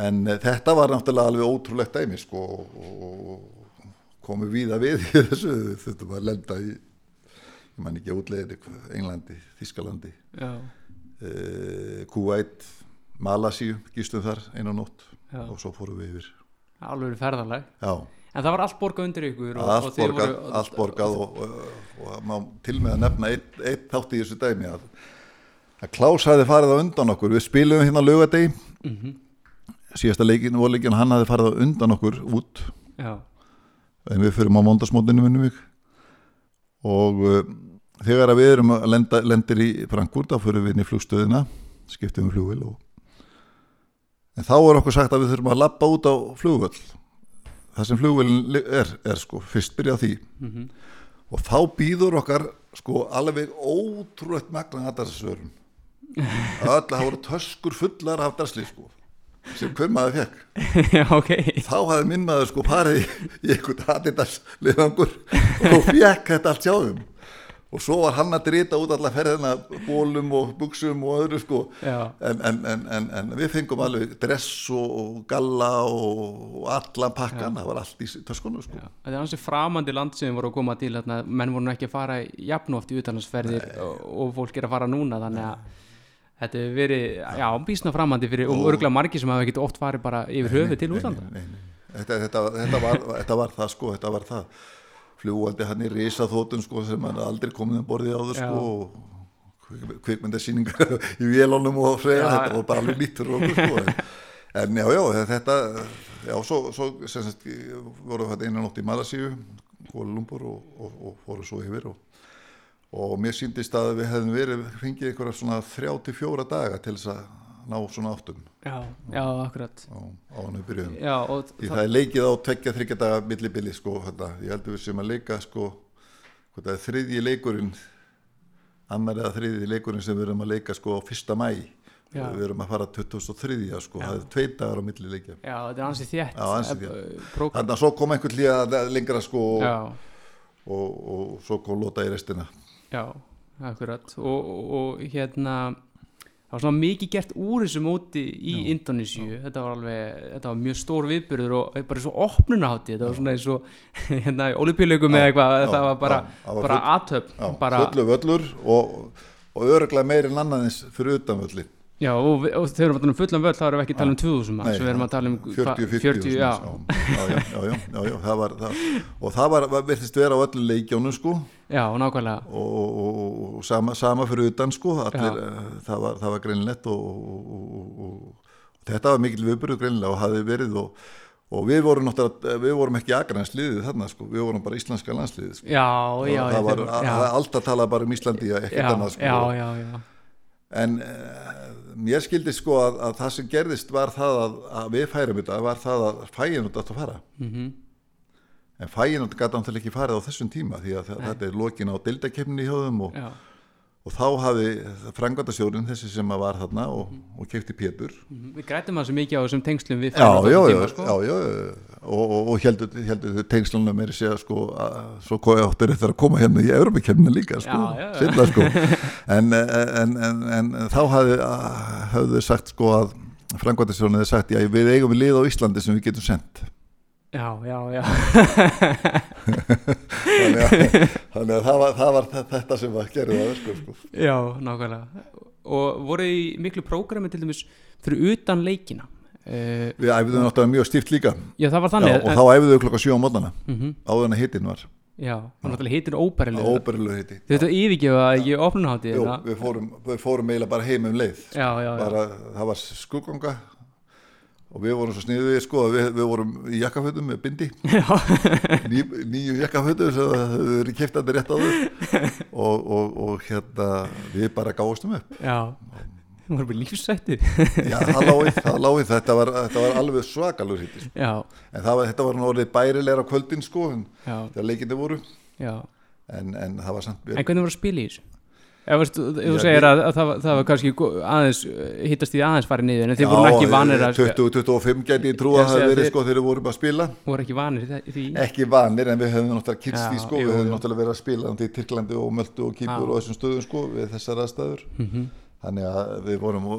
En e, þetta var náttúrulega alveg ótrúlegt dæmi sko og, og komum við að við í þessu, var að lenda í ég man ekki útlegið Englandi, Þískalandi já, e, Kuwait Malasíu, gístum þar einu nótt Já. og svo fórum við yfir. Alveg ferðalag. Já, En það var allt borgað undir ykkur og, allt og borgað, voru- allt borgað og, og, til með að nefna eitt, eitt þátt í þessu dæmi að, að Klaus hafði farið á undan okkur. Við spilum hérna lögadegi Mhm, síðasta leikin, vorleikin, hann hafði farið á undan okkur út. En við fyrir á móndasmótinu minnum við. Og uh, þegar að við erum að lenda, lendir í Frankfurt þá fyrir við inn í flugstöðina skiptum við flugvel og en þá er okkur sagt að við þurfum að lappa út á flugvöll. Það sem flugvelin er, er sko fyrst byrja því. Mhm, og þá býður okkar sko alveg ótrúlegt magna aðdarsvörun öll að voru töskur fullar af darsli sko sem hver maður fekk já, ok. Þá hafði minn maður sko farið í, í einhvern Adidas liðangur og fekk þetta allt sjáðum og svo var hann að drita út alla ferðina bólum og buksum og öðru sko. Já, en, en, en, en, en við fengum alveg dress og, og galla og, og allan pakkan, það var allt í töskunum sko. Já. Það er hansi framandi land sem voru að koma til þarna, menn voru ekki að fara jafnóft í utanlandsferðir og, og fólk er að fara núna þannig að þetta hefur verið, já, bísna framandi fyrir og örgulega margir sem hafa ekkert oft farið bara yfir höfuð til útlanda. nei, nei. Þetta, þetta, þetta, var, þetta var það sko þetta var það fljúandi hann í risaþótun sko sem hann aldrei komið um borðið áður Já. sko og kvikmyndasýningar í vélónum og freyja, Já, þetta var bara alveg nýtt fyrir okkur sko en, já, já, þetta já, svo, svo sagt voru þetta einan nótt í Malasíu Kuala Lumpur og, og, og fóru svo yfir og, og mér síndist að við hefðum verið fengið einhverja svona þrjá til fjóra daga til þess að ná svona áttum Já, já, akkurat. Á, á hann við byrjuðum. Já, og Því það er leikið á tveggja þryggja daga millibili sko, þetta, ég heldur við sem að leika sko, hvað það er þriðji leikurinn annar eða þriðji leikurinn sem við erum að leika sko á fyrsta mæ Já. við erum að fara 2003 sko, það er tveit dagar á milli leikja Já, þetta er ansið þétt. Eh, þannig að svo kom einhvern líða lengra sko og, Já, og, og, svo kom lóta í restina. Já, akkurat. Og, og, og hérna það var svona mikið gert úr þessu móti í Indonésiu, þetta var alveg þetta var mjög stór viðbyrður og bara svo opnunahátti, þetta var svona eins og hérna, olípíuleikum eða eitthvað, já, þetta var bara, já, bara aðtöp Já, bara, fullu völlur og, og öruglega meiri en annaðins fyrir utan völlin já, og, og þegar við erum að tala um fullan völl þá erum við ekki að tala um 2000 manns, Nei, við erum að tala um hva- 40-50 40, já, já, já, já, já, já, já, það var það, og það var, virtist vera á öllu leikjónu sko. Já, nákvæmlega. Og, og, og, og sama, sama fyrir utan sko allir, Já. eh, það var, það var greinlegt og, og, og, og, og þetta var mikil viðbyrðu greinlega og hafði verið og, og við vorum við vorum ekki agransliðið þarna sko, við vorum bara íslenska landsliðið sko. Já, já, það ég var, já, alltaf talað bara um Íslandi ekkert já, annað sko. já, já, já, en uh, mér skildi sko að, að það sem gerðist var það að, að við færum þetta var það að fæin út að fara mhm, en fæin út gæti náttúrulega ekki farið á þessum tíma því að Nei. þetta er lokin á deildakefni í hjóðum og, já, og þá hafi frangvandastjórin þessi sem að var þarna og, og kefti Pétur mhm. við grætum það svo mikið á þessum tengslum við já, færum á já, þessum já, tíma, sko. já, já, og, og, og heldur, heldur tengslunum er að segja sko að svo hvað áttur þetta að koma hérna í Europakefni líka sko, Já, já, já. seinna, sko. En, en, en, en þá hafðu sagt sko að frangvandastjórin hefði sagt já við eigum við lið á Íslandi sem við getum sendt já, já, já, þannig að, þannig að það, var, það var þetta sem var gerði það sko, sko. já, nákvæmlega og voru í miklu prógrami til dæmis fyrir utan leikina við æfðum náttúrulega mjög stíft líka. Já það var Já, þannig og þá æfðum við klokka 7 á mótana mm áður en að hittin var. Já, var náttúrulega hittir óbærilega óbærilegu hitti þau þetta yfirgefa ekki opnunhátti Jú, við fórum, við fórum eiginlega bara heim um leið. Já, já, já, bara, það var skugganga og við vorum svo sniðið sko, við, við vorum í jakkafötum með bindi. Ný, nýju jakkafötum hefur verið kiftandi rétt áður. Og, og, og hérna við bara gáðustum upp. Já. Það var bara lífsætti já, það lági, það lági þetta, var, þetta var alveg svakalur hitti sko. já, en það var, þetta var nú orðið bærilegra á kvöldin sko, en já, þegar leikindi voru. Já. En, en það var samt En hvernig voru að spila í þessu? Ef veist, þú þú Já, segir að, að það, það var kannski aðeins hittast í aðeins farið niður en þið voru ekki vanir að 20-25 gæti ég trú Ég að það verið sko þegar við vorum að spila. Voru ekki vanir því? Ekki vanir en við höfum náttúrulega kynst Já, því sko, jú, við höfum náttúrulega verið að spila í Tyrklandi og Möldu og Kýpur Já. og þessum stöðum sko við þessar aðstæður. Mhm. Þannig að við vorum,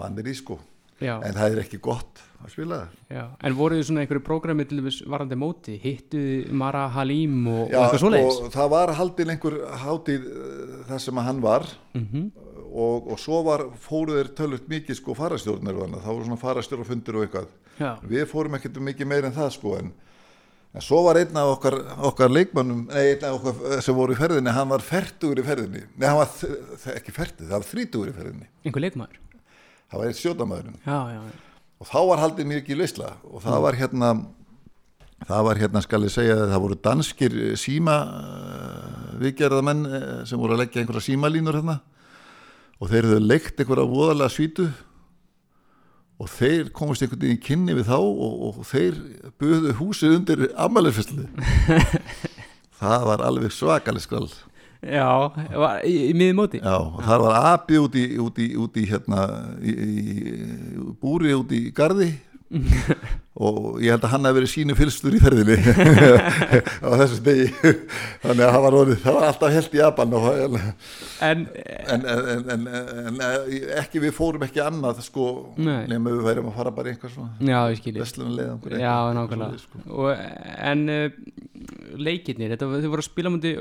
vanir í sko. Já, en það er ekki gott að spila já. En voru þið svona einhverju prógrami til þess varandi móti hittuð Mara Halim og, og Já, eitthvað svoleiðis? sko, það var haldin einhver hátíð uh, þar sem hann var. Mhm. og, og svo var, fóru þeir tölvöld mikið sko farastjórnir það voru svona farastjórnafundir og eitthvað. Já, við fórum ekkert mikið meir en það sko en, en svo var einn af okkar, okkar leikmannum, nei einn af okkar eh, sem voru í ferðinni, hann var fertugur í ferðinni. Nei hann var ekki fertugur, það var þrítugur í ferðinni. Einhver leikmaður? Það var eitt sjótamæðurinn og þá var haldið mikið lausla. Og það var hérna það var hérna skal ég segja að það voru danskir eh, síma uh, viðgerðamenn sem voru að leggja einhverja símalínur hérna. Og þeir höfðu leikt einhverja voðalega svítu og þeir komast einhvern veginn kynni við þá og, og þeir buðu húsið undir ammælisfestli það var alveg svakalig skrall Já, var, í, í miði móti Já, og þar var api út í, út í, út í hérna, búri út í garði og ég held að hann hafi verið sínu fylstur í ferðinni á þessu degi. Þannig að það var, orðið, það var alltaf held í apan og, en, En, en, en, en, en ekki við fórum ekki annað sko, nema við værum að fara bara í einhver svona já, nákvæmlega. Sko. og, En uh, leikirnir, þetta, þið voru að spila múti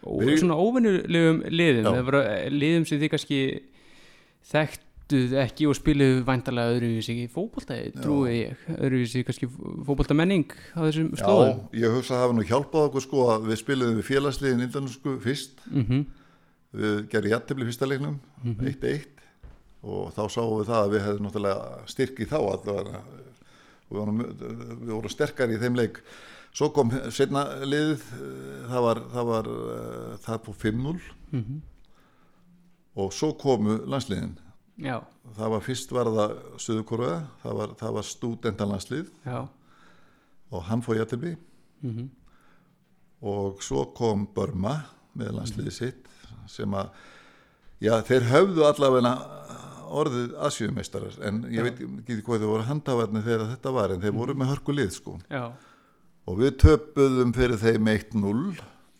Við- svona óvennulegum liðum það voru eh, liðum sem þið kannski þekktuð ekki og spiluðu væntalega öðruvísi í fótboltaði, trúi ég. Öðruvísi kannski fótboltamenning á þessum Já, slóðum. ég hugsa að það hafa nú hjálpað okkur sko að við spiluðum við félagsliðin indansku fyrst. Mm við gerum jættibli fyrsta leiknum 1-1 og þá sáum við það að við hefðum náttúrulega styrk í þá allavega. Við vorum, við vorum sterkar í þeim leik. Svo kom setna liðið eh, það var það, var, eh, það fór 5-0 Mhm. og svo komu landsliðin Já, það var fyrst var það Suðurkóruða það var, var stúdendalandslið já. Og hann fór jættibli mm og svo kom Burma með landsliði sitt sem að já, þeir höfðu allavega orðið asjumeistarar en ég veit ekki hvað þau voru handhafarnir þegar þetta var en þeir voru með hörku lið sko. Já, og við töpuðum fyrir þeim 1-0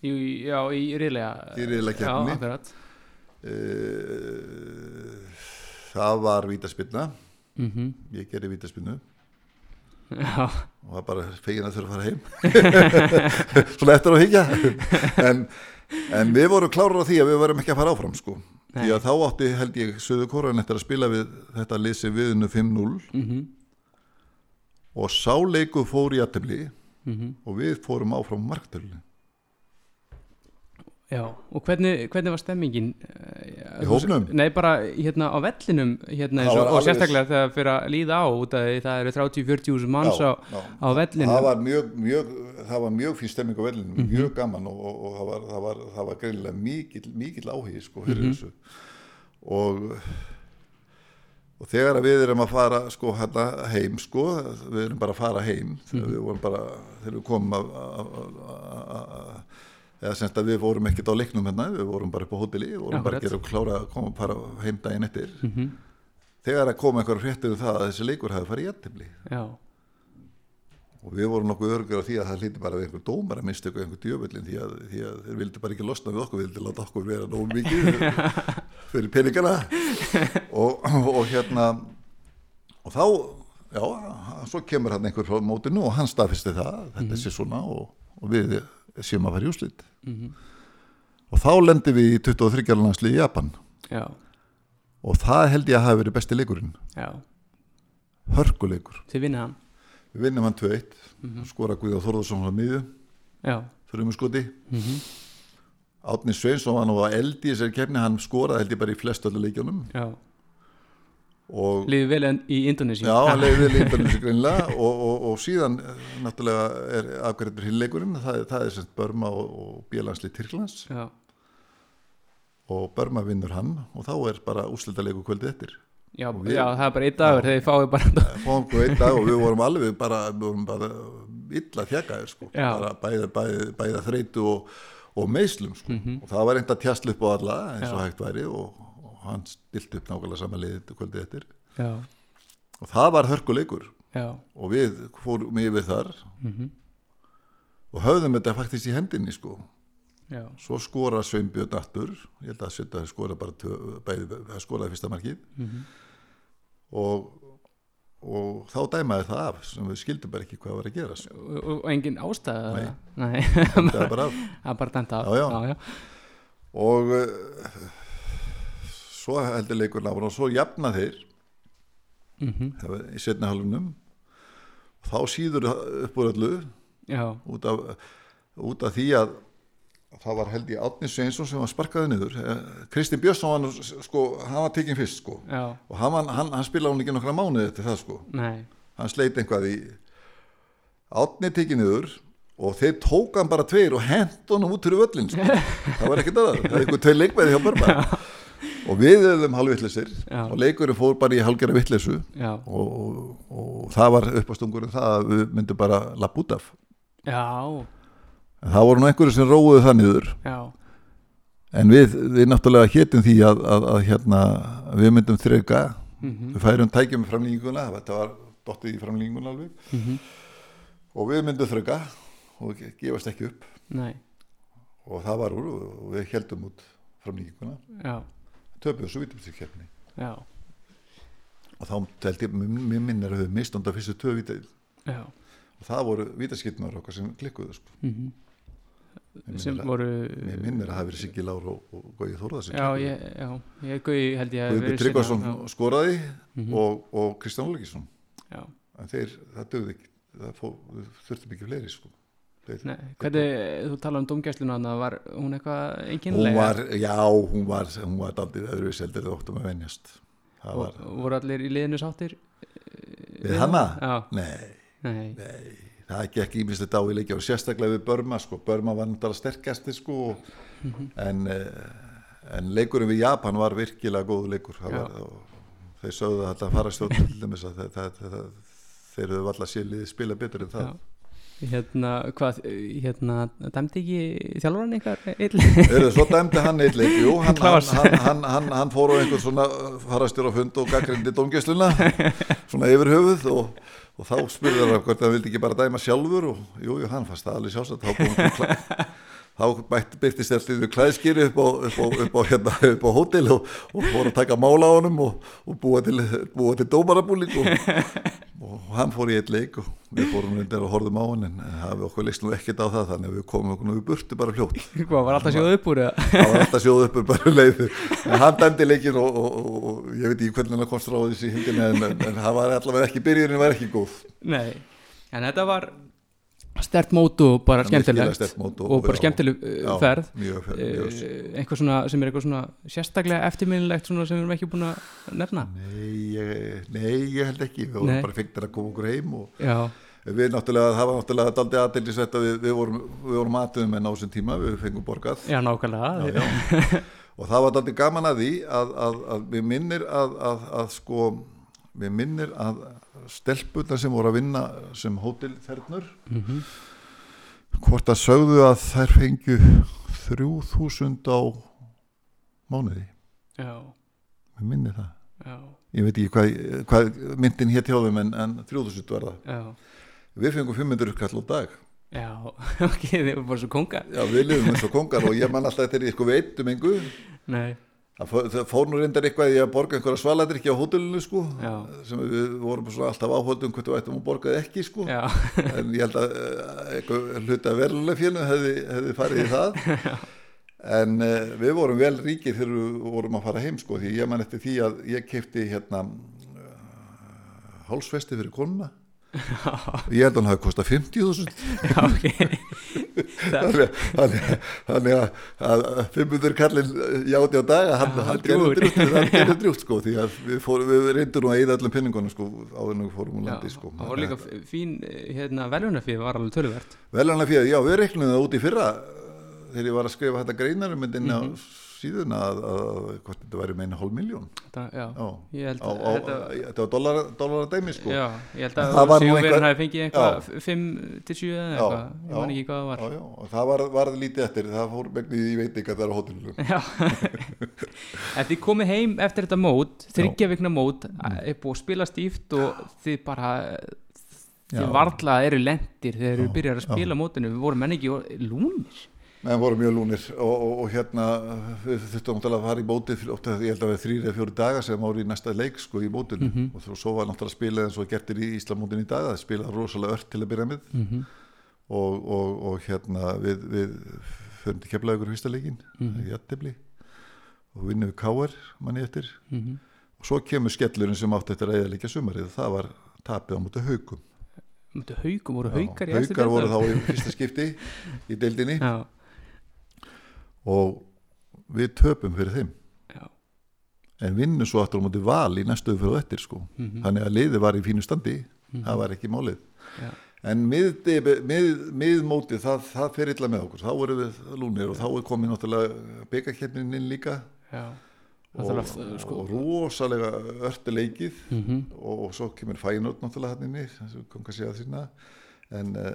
í, já, í riðlega Í riðlakeppninni. Já, akkurat. Eh, það var vítaspilna mm ég gerði vítaspilnu og var bara fegin að þurfa að fara heim. Svona eftir að higgja en, en við vorum klárar á því að við varum ekki að fara áfram sko. Nei. því að þá átti held ég Suður Kóran eftir að spila við þetta lýsi viðinu 5-0 mm og sáleiku fór í aðtefli -hmm. og við fórum áfram marktölu Já, og hvernig, hvernig var stemmingin eh, Í hópnum? Nei, bara hérna á vellinum hérna, og, og sérstaklega þegar fyrir að líða á út að það eru 30-40 manns á, á vellinu það var mjög, mjög það var mjög fín stemming á vellinu Mhm. mjög gaman og, og, og það var, það var, það var greinilega mikill, mikill áhugi sko fyrir Mhm. þessu og og þegar við erum að fara sko hérna heim sko við erum bara að fara heim þegar Mhm. við vorum bara þegar við komum að eða semst að við vorum ekkert á leiknum hérna við vorum bara upp á hóteli, við vorum bara Akkurat. að gera klára að koma bara heim daginn eftir. Mhm. þegar að koma einhverja fréttir um það að þessi leikur hafi farið Já, og við vorum nokkuð örgur á því að það hlýtti bara við einhver dómar að minnstu einhver djöfullin því því að þeir vildi bara ekki losna við okkur við vildi láta okkur vera nógu mikið fyrir peningana. Og, og hérna og þá já, svo kemur hann einhver frá mótinu og hann staðfisti það þetta sé svona og, og við séum að fara í úslit Mhm. og þá lendi við í 23. landslið í Japan. Já, og það held ég að hafi verið besti leikurinn. Já. Hörkuleikur við vinnum hann 2-1 Mhm. skora Guðjá Þórðarsson á miðju. Já, þrjum skoti. Mm Átni Sveinsson var nú að eldi í þessari kefni hann skoraði held ég bara í flest öllu leikjunum. Já og liðið vel í Indonési já, hann leiði vel í Indonesia greinlega og, og, og síðan eh, náttúrulega er afgrættur hinleikurinn það, það er sem Börma og, og Bílandsli Tyrklands. Já, og Börma vinnur hann og þá er bara úslita leiku kvöldið eftir. Já, við- já, það er bara einn dagur þegar þið fáið bara fáum við einn dag og við vorum alveg bara, við vorum bara illa þjakaðir sko, Já. bara bæða, bæða, bæða þreytu og, og meðslum sko. og það var reynd að tjastla upp á alla eins og. Já. hægt væri og, og hann stilt upp nákvæmlega sama liðið kvöldið eftir. Já, og það var hörkuleikur já, og við fórum yfir þar mhm, og höfðum þetta faktist í hendinni sko. Já, svo skora Sveinbjörn aftur. Ég held að Sveinbjörn skora bara bæði, skoraði fyrsta markið. Mhm, og, og þá dæmaði það af sem við skildum bara ekki hvað var að gera sko. og, og, engin ástæða Nei. Nei. það bara bara dæmt af. Já, já. já, já. og uh, svo heldur leikur náður og svo jafna þeir það var í setna halvunum þá síður upp úr öllu út af, út af því að það var held ég Átni Sveinsson sem var sparkaði niður. Eh, Kristinn Björnsson var sko, hann var tekinn fyrst sko. Já, og hann, hann, hann spilaði hún ekki nokkra mánuði eftir það sko. Nei. Hann sleit einhvað í Átni tekinn niður og þeir tók hann bara tveir og hent honum út fyrir völlin sko. það var ekkert aðað, það er einhver tveir leikmæði hjá Börma og við erum halvvillisir Já. og leikurinn fór bara í halgjara villisu já, og, og, og það var uppastungurinn það að við myndum bara lapp út af. Já, en það voru nú einhverju sem róuðu það niður. Já, en við, við náttúrulega hétum því að, að, að hérna, við myndum þrauka. Mhm, við færum tækjum framlýninguna þetta var dottið í framlýninguna alveg. Mhm, og við myndum þrauka. Og ge- gefast ekki upp. Nei. Og það var úr og við heldum út framlýninguna já, töpuðu svo já, og þá held ég, mér minnir að við mistanda fyrstu tvö vita já. Og það voru vítaskiptunar okkar sem klikkuðu sko. mhm. Mér sem minnir voru mér minnir að það hafi verið Siggi Lár og, og Þórða sem já, ég, já, ég gauði held ég að Guðbjörn Tryggvason skoraði Mhm. og, og Kristján já, en þeir, það dögði ekki það þurftum ekki fleiri sko þeir, nei, hvernig, þú tala um domgæsluna þannig að var hún eitthvað var, já, hún var hún var daldið öðru seldir það óttum að venjast. Var, voru allir í liðinu sáttir? Við hana? já, Nei, nei, nei. Það gekk ímislegt á í leikja og sérstaklega við Börma sko, Börma var náttúrulega sterkasti sko og, Mhm. en eh, en leikurinn við Japan var virkilega góðu leikur. Var, og þeir sögðu að þetta fara stjórn til dæmis að þeir höfðu alltaf sér liðið spila betur en það. Já hérna, hvað, hérna dæmdi ekki þjálfurinn ill? Heyrðu, svo dæmdi hann eitt leik, jú, hann, hann, hann, hann, hann, hann fór á einhvern svona farastjóra fund og gaggrindi dómgæsluna, svona yfir höfuð og, og þá spurði það hvort hann vildi ekki bara dæma sjálfur og jú, jú, hann fannst það alveg sjálfsagt, þá kom hann klæ, þá byrtist eftir við klæðskýri upp á, upp á, upp á, hérna, upp á hótel og, og fór að taka mála á honum og, og búa til, til dómarabúling og, og hann fór í eitt leik og við fórum undir og horfðum á hann en það við okkur leist nú ekkert á það þannig að við komum okkur nú í burtu bara fljótt. Hvað, var alltaf sjóð upp úr eða? það var alltaf sjóð uppur bara um leið. En hann dæmdi leikin og, og, og, og ég veit ekki hvernig hann komst ráðis í hindin en, en, en það var allavega ekki byrjunin var ekki góð. Nei, en þetta var stert mót og bara skemmtilegt mót og, bara skemmtileg já, ferð. uh, eitthvað svona sem er eitthvað svona sérstaklega eftirminnilegt svona sem við erum ekki búin að nefna? Nei, ég, nei, ég held ekki. Við vorum Nei. bara fengtir að koma okkur heim og já, við náttúrulega, það var náttúrulega daldi aðdildisvett að við, við vorum, við vorum aðtöðum en á þessum tíma, við fengum borgað. Já nákvæmlega. Já, já. og það var daldi gaman að því að, að, að við minnir að, að, að sko við minnir að stelpurnar sem voru að vinna sem hótelþernur. Mhm. hvort að sögðu að þær fengju þrjú þúsund á mánuði, já, við minnir það. Já, ég veit ekki hvað, hvað myndin hér hjá þeim en, en þrjú þúsund var það. Já. Við fengum 500 kall á dag. Já, ok, þið var bara svo konga já við lifum eins og kongar og ég man alltaf eftir því, sko við eittum engu. Nei, það fó- það fór nú reyndar eitthvað í að borga einhverja svaladrykki á hótelinu sko Já. sem við vorum svona alltaf áhaldum hvort við ættum að borga það ekki sko. Já, en ég held að eh, eitthvað hluta verulega félum hefði, hefði farið í það. En uh, við vorum vel ríkir þegar við vorum að fara heim sko því ég man eftir því að ég kefti hérna uh, hálsfesti fyrir konuna. Ég held að hann hafi kostað 50.000 já, ok þannig, að, að 500 kallin játi á daga hann, hann hann gerði drjúgt sko því að við, fór, við reyndum að eyða öllum penningunum sko áður við fórum úr landi sko. voru líka fín eh, hérna, velunafið var alveg töluvert. Velanlega fyrir, já við reiknum það út í fyrra uh, þegar ég var að skrifa þetta greinar um inn á síðuna að, að, hvort þetta væri meina hálf miljón það, ég þetta, var dólar, að dæmi sko. Já, ég held Það að var nú einhver- hafi fengið eitthvað Já. 5 til 7 eða eitthvað, ég man ekki hvað það var. Já, já, og það var, var lítið eftir. Það fór megnið í veit ekki að það er á hótelinu. Já, en þið komið heim eftir þetta mót, þryggja vikna mót, er búið að spila stíft og þið bara, þið varla eru lendir þegar Já, byrjar að spila mótinu, við vorum menn ekki lúnir. Meðan voru mjög lúnir og, og, og hérna við þurftum náttúrulega að fara í ótt, ég held að við þrýri eða fjóri daga sem ári í næsta leik sko í mótinu Mhm. og svo var náttúrulega spilað eins og gertir í Íslamótinu í dag það spilaði rosalega ört til að byrja með. Mm -hmm. og, og, og hérna við, við förum til keflaðugur fyrsta leikin Mhm. í Jattibli og vinnum við Káar manni eftir. Mm og svo kemur skellurinn sem átti eftir að eða leikja sumarið það var tapið á mútið haugum Mættu haugum, voru eftir haukar voru þá í fyrsta skipti í deildinni. Já, og við töpum fyrir þeim. Já, en vinnum svo aftur á mútið val í næstu fyrir og eftir sko. Mhm. þannig að liðið var í fínu standi. Það var ekki málið. Já, en miðmótið mið, mið það, það fer illa með okkur. Þá vorum við lúnir og þá er komið náttúrulega byggakeppnin inn líka. Já. og, að, sko, og rosalega örti leikið. Mm og, og svo kemur fænótt náttúrulega hann inni sem við komum kannski að sína en uh,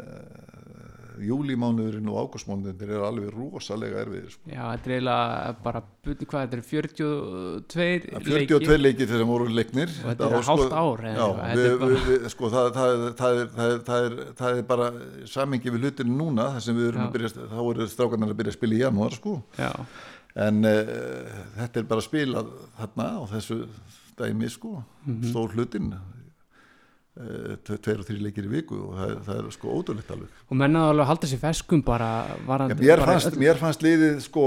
júlímánuðurinn og ágústmánuðurinn eru alveg rosalega erfiðir sko. já, þetta er eiginlega bara, hvað, þetta er 42 Það er 42 leikir þegar voru leiknir Og þetta er hálft ár, er sko, það, það, er- það, er, það, er, það, er, það er bara samingi við hlutinu núna þar sem við erum Já. að byrja þá eru strákarnar að byrja að spila í janúar sko. Já, en uh, þetta er bara að spila þarna á þessu dæmi sko, Mhm. stór hlutin tveir og þrý leikir í viku og það, er- það er sko ótrúlegt alveg og mennaðu alveg að halda sér feskum bara varandi mér, bara fannst, mér fannst liðið sko,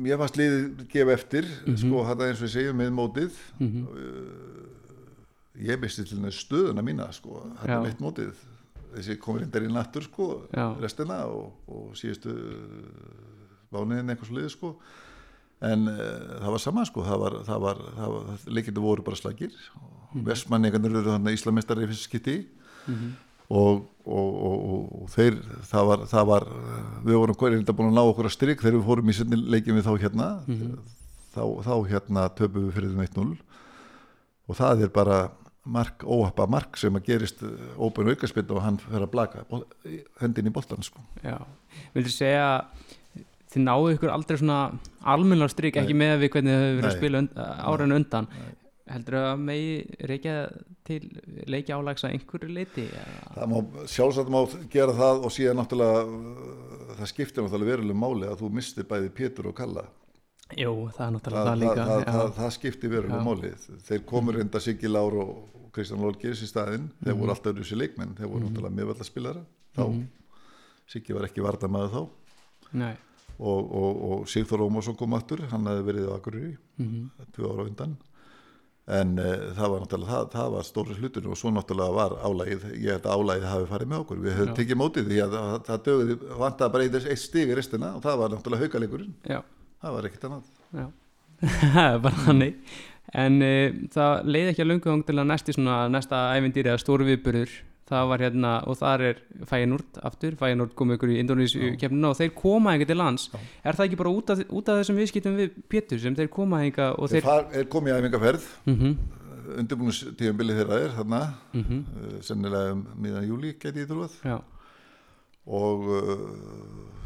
mér fannst liðið gefa eftir Mhm. sko, þetta eins og ég segjum með mótið Mhm. ég misti til þess stöðuna mína sko, þetta er mitt mótið þessi komur reyndar í nattur sko, Já. restina og, og síðustu mánuðin eitthvað svo liðið sko en uh, það var sama sko það var, það var, það var leikindu voru bara slagir og Mhm. vestmanningarnir eru þannig íslamestari í fyrst skipti Mhm. og, og, og, og, þeir það var, það var við vorum reynda búin að ná okkur að strik þegar við fórum í sinni leikin við þá hérna Mhm. þá, þá hérna töpum við fyrir þeim 1-0 og það er bara mark, óhappa mark sem að gerist ópen aukarspill og hann fer að blaka hendin í boltan sko Já, vildur segja þið náðu ykkur aldrei svona almennilega strik ekki með við hvernig þau hefur verið að spila áran undan Nei. Heldur að megi reykja til leikja álags að einhverju leiti það má sjálfsagt má gera það og síðan náttúrulega uh, það skiptir náttúrulega veruleg máli að þú mistir bæði Pétur og Kalla. Jú, það er náttúrulega það, það, líka það, já. það, það skiptir veruleg máli. Þeir komur reynda Siggi Lár og Kristján Lólgeis í staðinn. Þeir Mhm. voru alltaf þessi leikmenn. Þeir voru náttúrulega miðvallaspilara þá Mhm. Siggi var ekki vardamaður þá. Nei, og, og, og Sigþór Ómarsson kom aftur. Hann hefði verið á Akureyri mhm, tvö ára undan en uh, það var náttúrulega það, það var stóri hlutur og svo náttúrulega var álægið ég held að álægið hafi farið með okkur. Við höfum tekið mótið því að það, það dögði vantaði bara eitt, eitt stig í restina og það var náttúrulega haukaleikurinn. Já, það var ekkert annað. Það er bara þannig. En uh, það leiði ekki að þang til að næsti svona næsta ævindýri eða stóru viðburður það var hérna og þar er Fæinúrt aftur, Fæinúrt kom ykkur í Indonésiu kemnina og þeir koma einhver til lands. Já. er það ekki bara út af, út af þessum viðskiptum við Pétur sem þeir koma einhver og þeir far, er komið í æfingarferð mm -hmm, undirbúinustíðanbili þeirra er þarna. Mm -hmm, sennilega um miðan júli geti ég trúið já, og uh,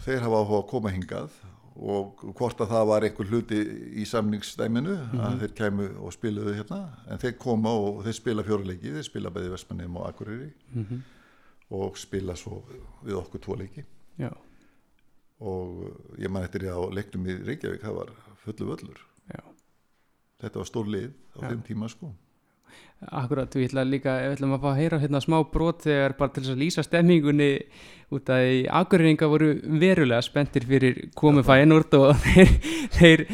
þeir hafa áhuga að koma hingað og hvort að það var einhver hluti í samningsdæminu að þeir kæmu og spiluðu hérna. En þeir koma og þeir spila fjóruleiki þeir spila bæði Vestmannum og Akureyri mm og spila svo við okkur tvo leiki. Já, og uh, ég man eftir ég á leiknum í Reykjavík það var fullu völlur. Já. Þetta var stór lið á þeim tíma sko Akkurat, við ætlum líka ætla að fá að heyra hérna smá brot þegar bara til þess að lýsa stemmingunni út að í akureyringa voru verulega spenntir fyrir komið fæinn úr og þeir, þeir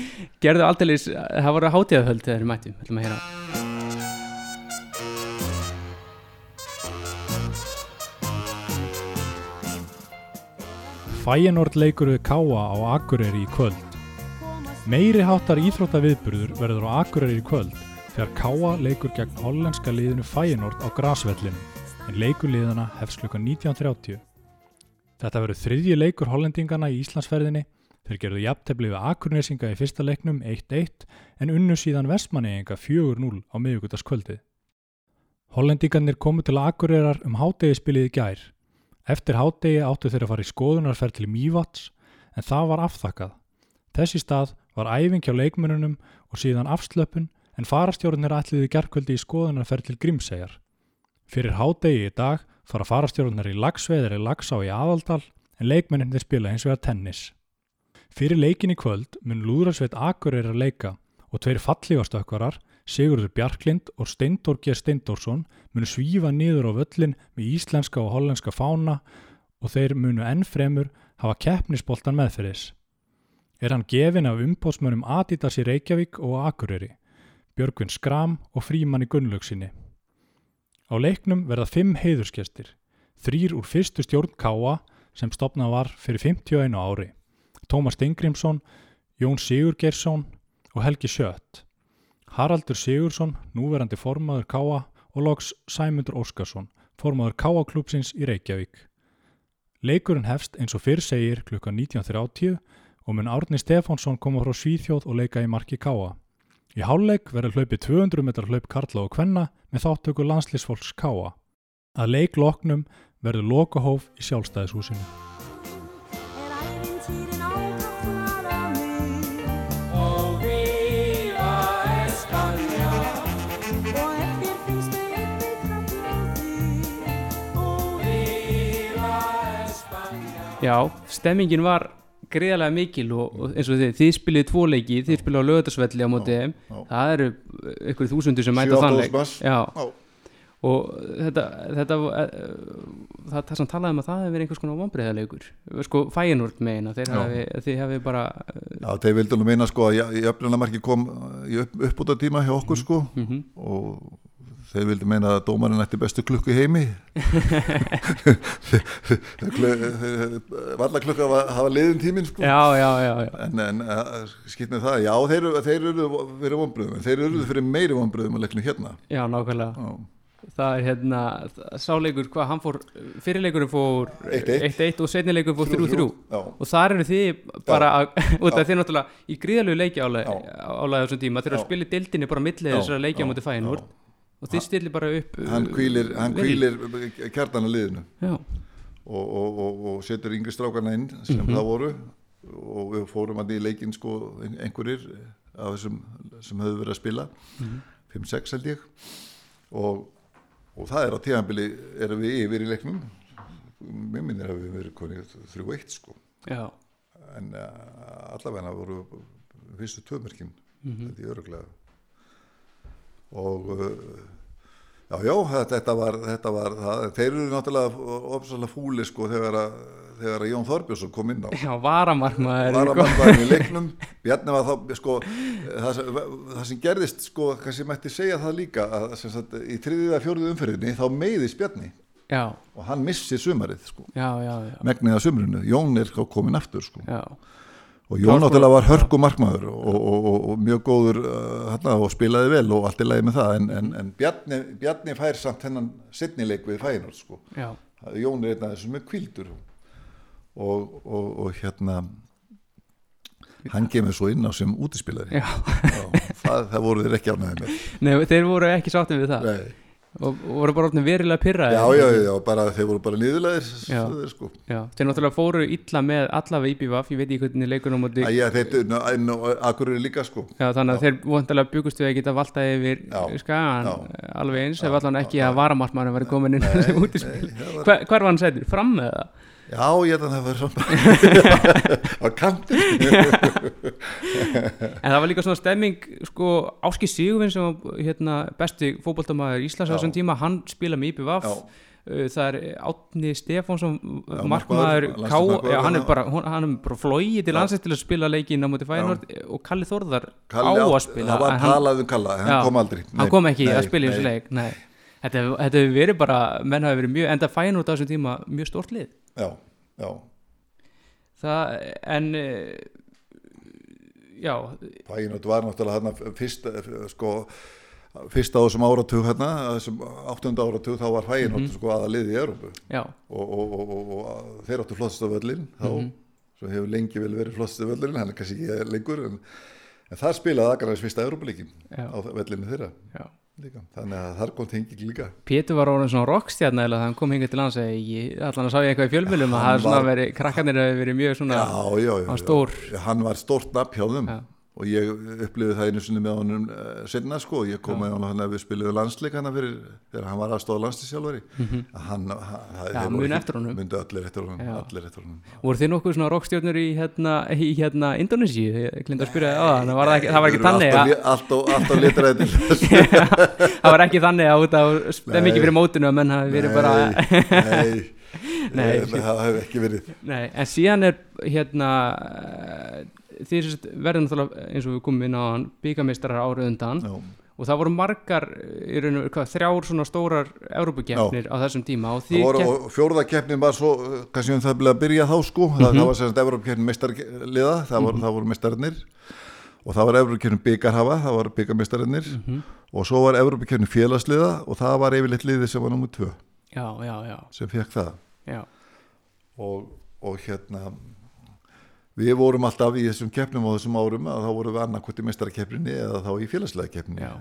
gerðu aldrei, það voru hátíðahöld þegar þeir mættum, ætlum að heyra. Fæinord leikur við Káa á Akureyri í kvöld. Meiri hátar íþróttaviðburður verður á Akureyri í kvöld þegar Káa leikur gegn hollenska liðinu Fæinord á grasvellinu en leikur liðana hefst klukkan 19.30. Þetta verður þriðji leikur hollendingana í Íslandsferðinni. Þeir gerðu jafntefli við Akurnesinga í fyrsta leiknum 1-1 en unnu síðan Vestmanneginga 4-0 á miðugutaskvöldið. Hollendingarnir komu til Akureyrar um hátegispilið í gær. Eftir hádegi áttu þeir að fara í skoðunarferð til Mývats en það var afþakkað. Þessi stað var æfing hjá leikmönunum og síðan afslöpun en farastjórnir ætliði gerkvöldi í skoðunarferð til Grímseyjar. Fyrir hádegi í dag fara farastjórnir í lagsveðir í Lagsá í Aðaldal en leikmennir spila eins og er tennis. Fyrir leikin í kvöld mun Lúðrasveit Akureyrar leika og tveir fallígastökkvarar, Sigurður Bjarklind og Steindór G. Steindórsson munu svífa niður á völlin með íslenska og hollenska fána og þeir munu enn fremur hafa keppnisboltan meðferðis. Er hann gefin af umbótsmönum Adidas í Reykjavík og Akureyri, Björgvin Skram og Fríman í Gunnlaugsinni. Á leiknum verða fimm heiðurskestir, þrýr úr fyrstu stjórn Káa sem stopnað var fyrir 51 ári. Tómas Stengrimsson, Jón Sigurgeirsson og Helgi Sjött. Haraldur Sigursson, núverandi formaður Káa og loks Sæmundur Óskarsson, formaður Káa-klúpsins í Reykjavík. Leikurinn hefst eins og fyrr segir klukkan 19.30 og mun Árni Stefánsson koma frá Svíþjóð og leika í marki Káa. Í hálfleik verður hlaupið 200 metrar hlaup Karla og Kvenna með þáttöku landslýsfólks Káa. Að leik loknum verður lokahóf í sjálfstæðishúsinu. Kalla því Já, stemmingin var greiðarlega mikil og, og eins og þið, þið spilið tvo leiki, þið spilið á lögatarsvelli á móti þeim, já. það eru ykkur þúsundur sem mæta á 7-8 þann leik manns. Já, Já. og þetta, þetta eh, það, það sem talaði um að það hefur verið einhvers konar vonbreiðarleikur sko fæinúrt meina, þeir hafi, þið hafi bara Já, þeir vildu nú meina sko að jöfnunamarki kom í upp, uppbúta tíma hjá okkur sko. Mm og þeir vildu meina að dómarinn ætti bestu klukku heimi. Valla klukka var, hafa liðin tíminn sko. Já, já, já, já, en, en skýt með það, já þeir, þeir eru fyrir vonbröðum, þeir eru fyrir meiri vonbröðum að leiknu hérna. Já, nákvæmlega. Já, það er hérna, sáleikur hvað, hann fór, fyrirleikurinn fór 1-1. 1-1 og setnileikurinn fór 3-3 já, og þar eru þið bara að, út af þið náttúrulega í gríðalegu leiki álega á þessum tíma. Þegar Já. að spila dildinni bara millið þessara leiki á móti fæinúr já. Og þið stillir bara upp hann uh, kvílir, hann vel. kvílir kjartana liðinu. Og, og, og, og setur yngri strákarna inn sem Mhm. það voru. Og við fórum að í leikinn sko ein- einhverjir af þessum sem höfðu verið að spila. Mhm. 5-6 held ég. Og, og það er á tíðanbili erum við yfir í leiknum. Mér minnir að við verið konið 3-1 sko. Já, en uh, allavega voru fyrstu tvömerkin Mhm. þetta er öruglega og uh, já, já, þetta, var, þetta var það, þeir eru náttúrulega ofsalega fúli sko þegar að, þegar að Jón Þorbjörnsson kom inn á. Já, varamarkmaður var að sko. mann í leiknum. Bjarni var þá sko það það sem gerðist sko kannski mætti segja það líka að sem sagt, í þriðið að fjóruðu umferðinni þá meiðist Bjarni. Já, og hann missir sumarið sko. Já, já, já, megnið að sumrinu, Jón er komin aftur sko. Já. Og Jón náttúrulega var hörku markmaður og, og, og, og mjög góður hana, og spilaði vel og allt í lagi með það en, en, en Bjarni, Bjarni fær samt hennan setnileik við fæinur sko. já. Jón er einn af þessum með kvildur og, og, og hérna hann kemur svo inn á sem útispilari Já. það, það voru þeir ekki ánæði með Nei, þeir voru ekki sáttið við það Nei. Og voru bara orðin verilega pyrraði já, já, já, bara, þeir voru bara niðurlegir Já. sko. Já, þeir náttúrulega fóru illa með allavega IBVF, ég veit ekki hvernig leikunum Æ, já, þeir, ná, akkur eru líka sko Já, þannig að þeir vondalega byggust við að geta valtað yfir Já, skagan já. alveg eins, ef Já, allan ekki já, að varamartmann var komin inn sem útispil nei, það var- hann sættur? Fram með það? Já, ég held að það var svona á kantin En það var líka svona stemming sko, Áski Sigurvin sem var hérna, besti fótboltamaður Íslands á þessum tíma hann spila með Já. Uh, það er Átni Stefánsson markmaður Ká, hann er bara hann bara flóið til landsins til að spila leikin á móti Fæðinord og Kalli Þórðar Kalli á að spila Það var hann, talað um Kalla, Já. hann kom aldrei hann kom ekki að spila í nei. þessu leik nei. Þetta, hef- þetta hefur verið bara menn hafi verið mjög, enda Fæðinord á þessum tíma mjög stórt lið. Já, já. Það, en eh, já, Fæinot var náttúrulega hérna fyrst, sko, fyrst á þessum áratug hérna, þessum áttunda áratug þá var Fæinot Mhm. sko aða liði í Európu og, og, og, og, þeir áttu flottasta völlin þá, Mhm. svo hefur lengi vel verið flottasta völlin, hann er kannski ekki lengur en, en það spilaði Akranes fyrsta Európuleikin Já. á vellinu þeirra. Já líka. þannig að þar kom tenging líka Pétur var orðin svona rockstjarn eða hann kom hingað til ég allan að sá ég eitthvað í fjölmjölum að krakkarnir hefur verið mjög svona já, já, já, stór. Hann var stórt nafn hjá Já. Og ég upplifði það einu sinni með honum uh, senna sko, ég kom með honum að við spiliðum landsleik hana fyrir, þegar hann var aðstóða landsleiksjálfari mm hann, hann, Mhm. Já, muni eftir honum. myndi allir eftir honum, allir eftir honum. Voru þið nokkuð svona rockstjörnur í hérna, í hérna Indonési, ég glinda að spyrja það það var, það ekki, það var ekki þannig að alltaf, alltaf litræði til þess það var ekki þannig að stemmi Nei. ekki fyrir mótinu að menn hafi verið bara nei, það hefur ekki verið. Nei, en síðan er hérna eh, þið verður náttúrulega eins og við komum inn á hann byggameistarar árið undan. Já, og það voru margar í raun og veru, hvað, þrjár svona stórar Evrópukeppnir á þessum tíma og voru, kepp, og fjórðakeppnin var svo uh, kannski um það að byrja þá sko. Það, Mhm. það var semst Evrópkeppnin meistarliða það, voru, það voru meistararnir. Og það var Evrópkeppnin byggarhafa það var byggarmeistararnir Mhm. og svo var Evrópkeppnin félagsliða og það var yfirleitt liðið sem var nummið tvö. Já, já, já, sem fekk það. Og, og hérna við vorum alltaf í þessum keppnum á þessum árum að þá vorum við annarkvæmt í meistarakeppninni eða þá í félagslega keppninni Já.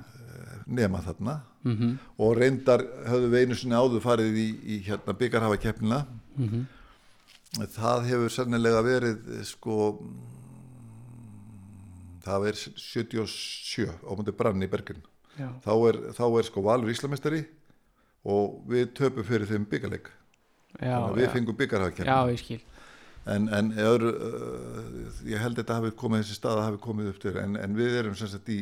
nema þarna. Mm og reyndar höfðu við einu sinni áður farið í, í hérna byggarhafa keppnina Mhm. það hefur sennilega verið sko það er 77 á mútið brann í Bergen. Já, þá er, þá er sko Valur Íslamestari og við töpum fyrir þeim byggarleik já, við já, fengum byggarhafa já, keppnina ég skil en, en öðru, uh, ég held að þetta hafi komið þessi stað að hafi komið upp til en, en við erum sem sagt í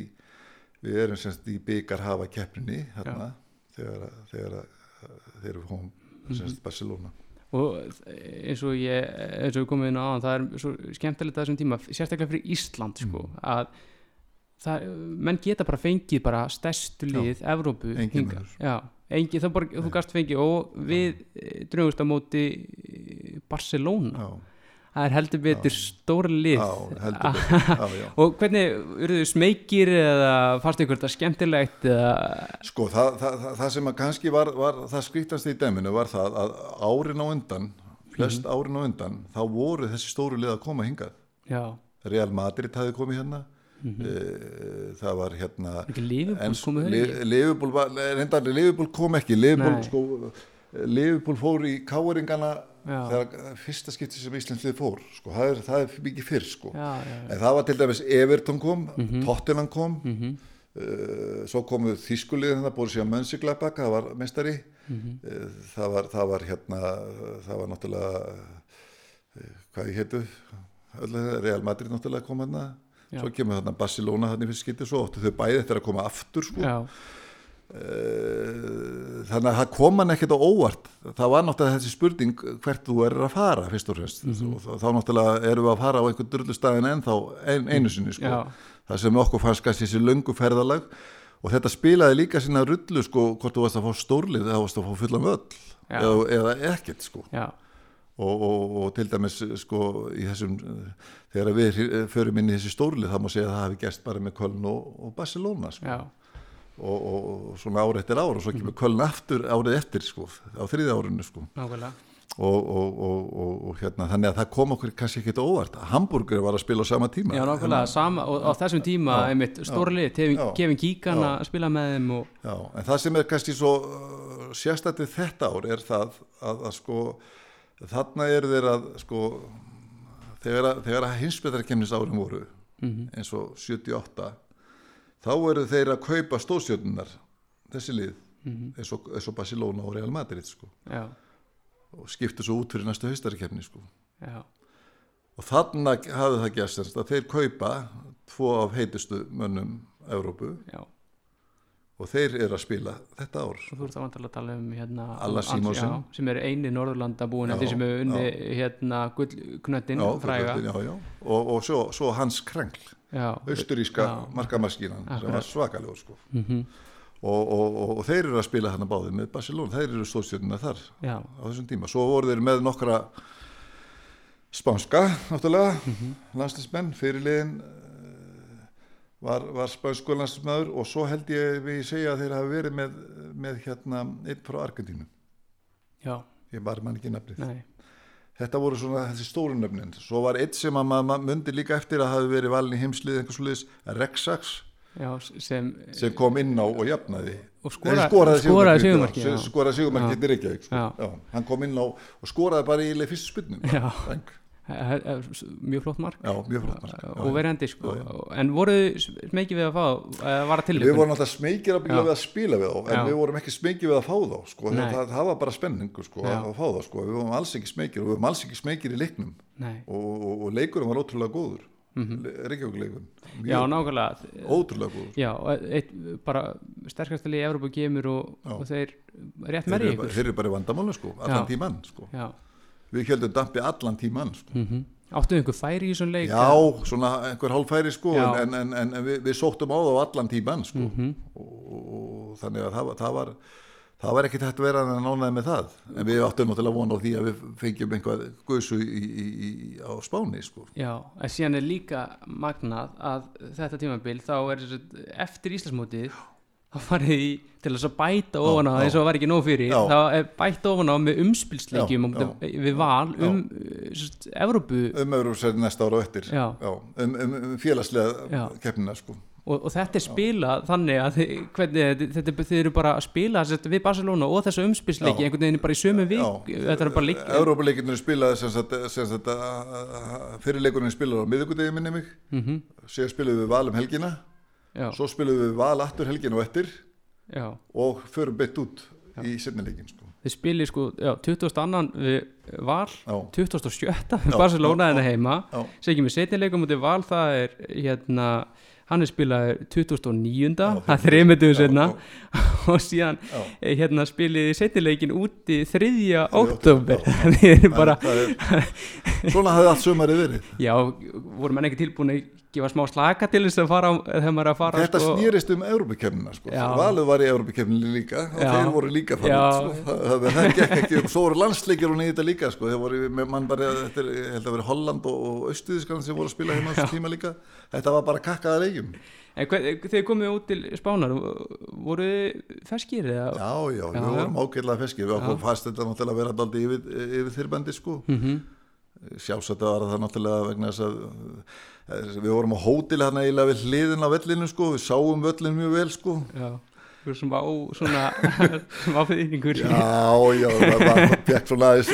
við erum sem sagt í byggarhafa keppninni hérna, þegar, þegar, þegar við komum sem sagt Barcelona. Og eins og ég eins og við komum inn á það er svo skemmtilegt að þessum tíma, sérstaklega fyrir Ísland sko, Mm. að það, menn geta bara fengið bara stærstu lið Evrópu engin hingað. önnur. já, engin, það bara, þú gast fengið og við drögumst á móti eh, Barcelona, já, það er heldur betur stóra lið. Og hvernig, eru þau smekir eða fannst ykkur þetta skemmtilegt eða, sko það, það, það, sem að kannski var, var það skrítast í dæminu var það að árin á undan flest árin á undan þá voru þessi stóru lið að koma hingað. Já, Real Madrid hafði komið hérna. Mm það var hérna reyndar, Liverpool kom ekki. Liverpool, Nei. sko, fór í káeringana. Þegar fyrsta skipti sem Íslandslið fór sko, það, er, það er mikið fyrr sko. já, já, já, en það var til dæmis Everton kom Mhm. Tottenham kom uh, svo komu Þískuliðin það búið sér að Mönsiglæbak það var mestari Mhm. uh, það, var, það var hérna það var náttúrulega uh, hvað ég heitu öllu, Real Madrid náttúrulega kom hérna svo kemur þarna Barcelona þarna í fyrst skipti svo áttu þau bæði eftir að koma aftur sko. Eh, þannig að það kom hann ekkert á óvart. Það var náttúrulega þessi spurning hvert þú er að fara fyrst og fremst. Og þá, þá náttúrulega erum við að fara á einhvern drullustæðin ennþá ein, einu sinni sko. Það sem okkur fannst kannski þessi löngu ferðalag. Og þetta spilaði líka sína rullu sko, hvort þú varst að fá stórlið eða varst að fá fullan völl. Já. eða, eða ekkert sko. Og, og, og til dæmis sko í þessum eh, þegar við förum inn í þessi stórlið það má segja að það hafi gerst bara með Köln og, og Barcelona sko. Já, og, og, og svona ár eftir ár og svo kemur Köln aftur árið eftir sko, á þriðja árinu sko. og, og, og, og, og hérna, þannig að það kom okkur kannski ekki óvart. Hamburger var að spila á sama tíma. Já, nákvæmlega, sama, og á þessum tíma Já, einmitt stórlið. Kevin, Kíkan að spila með þeim og, Já, en það sem er kannski svo uh, sérstættið þetta ár er það að, að sko þarna eru þeir að sko þegar að, að hinsbetarkemnis árum voru Mhm. eins og 78 þá eru þeir að kaupa stóðstjörnunar þessi lið Mhm. eins, og, eins og Barcelona og Real Madrid sko. Og skiptu svo út fyrir næstu haustarkefni sko. og þannig hafði það gæst að þeir kaupa tvo af heitustu mönnum Evrópu já. og þeir eru að spila þetta ár. Og þú ert að tala um hérna já, sem er eini Norðurlanda búin Já, sem er unni hérna gullknöttin og, og svo, svo Hans Krengl austuríska markamaskínan sem var svakalegur sko. mhm, og, og, og, og þeir eru að spila hann að báði með Barcelona, þeir eru stóðstjörnuna þar já, á þessum tíma, svo voru þeir með nokkra Spánska, náttúrulega, landslismenn, fyrirliðin var, var spánsku landslismæður og svo held ég við segja að þeir hafi verið með, með hérna einn frá Argentínu, já, ég bara man ekki nafnið. nei, Þetta voru svona þessi stóru nöfnin. Svo var eitt sem að maður myndi líka eftir að hafi verið valin í heimslið einhvers liðs, Rexax, já, sem sem kom inn á og jafnaði. og skora, Nei, skoraði já. Skoraði sigurmarkið í Reykjavík, sko. Hann kom inn á og skoraði bara í leið fyrstu spynnum. Já. Já. Mjög flott mark Já, mjög flott. mark. Já, og verandi sko Já, en voruð smekið við að fá til Við vorum alltaf smekir að að spila við þá en við vorum ekki smekir við að fá þá sko. Það, það var bara spenningu sko, að fá þá sko. við vorum alls ekki smekir og við vorum alls ekki smekir í leiknum og, og, og leikurum var ótrúlega góður mm. -hmm. Reykjavíkuleikum já, nákvæmlega ótrúlega góður já, og eitt, bara sterkastali í Európa kemur og, og þeir rétt merri þeir eru bara í vandamálu sko, allan Já. tíman sko. já, við heldum dampi allan tíman sko. mm áttuðu ykkur færi í þessum leik já, svona einhver hálfæri sko, Já. en, en, en, en við, við sóttum á þá allan tíman sko. Mhm. og, og, og þannig að það, það var það var ekkert hægt að vera að nánaði með það en við áttum náttúrulega von á því að við fengjum einhvað guðsu í, í, í, á Spáni sko. Já, en síðan er líka magnað að þetta tímabil þá er eftir Íslandsmótið þá farið í til þess að bæta ofan á já. eins og það var ekki nóg fyrir Já. þá er bætt ofan á með umspilsleikjum Já, með- við val um uh, sérst, Evrópu um Európsæri næsta ára og eftir Já. um, um, félagslega Já. keppnina sko. og, og þetta er spilað þannig að þið, hvernig, þetta, þið eru bara að spila sérst, við Barcelona og þessa umspilsleiki Já. einhvern veginn bara í sömu vik er Európa-leikinu sagt, sem sagt fyrirleikurinn spilaði á miðugudegi minni mig mm síðan spilaði við val um helgina já, svo spilaði við val aftur helgina og eftir já. og förum beitt út í sinnileikin sko. þið spilið sko já, 22. við val Já. 27. Já, við Barcelona já, en heima Já. segjum við setnileikum út í val það er hérna hann er spilaður 2009. það er Já, setna já. og síðan Já. eh, hérna spilið setnileikin úti 3. Þriðja já. það er bara Það svona hafði allt sumarið verið já, voru menn ekki tilbúin gefa smá slaka til þess að fara þegar maður er að fara Þetta sko, snýrist um Európa-kemnina sko. Valið var í Európa-kemninu líka og Já. þeir voru líka fann sko. það, það, það gekk ekki og svo voru landsleikir og nýta líka sko. þeir voru mann bara þetta er, held að vera Holland og, og Östuðiskan sem voru að spila hérna á þessu tíma líka. Þetta var bara kakkaða leikjum. En hver, þegar komið út til Spánar. Voru þið ferskir eða? Já, já, Já, við vorum ágætlega feskir við okkur fast þetta náttúrulega að vera daldi yfir, yfir þyrbandi sko. Mm sjálfsagt var það náttúrulega vegna þess að við vorum á hótel hérna eiginlega við hliðin á vellinu sko. Við sáum völlin mjög vel sko. Já, þú erum smá svona smá fyrringur Já, já, það var fekk svona aðeins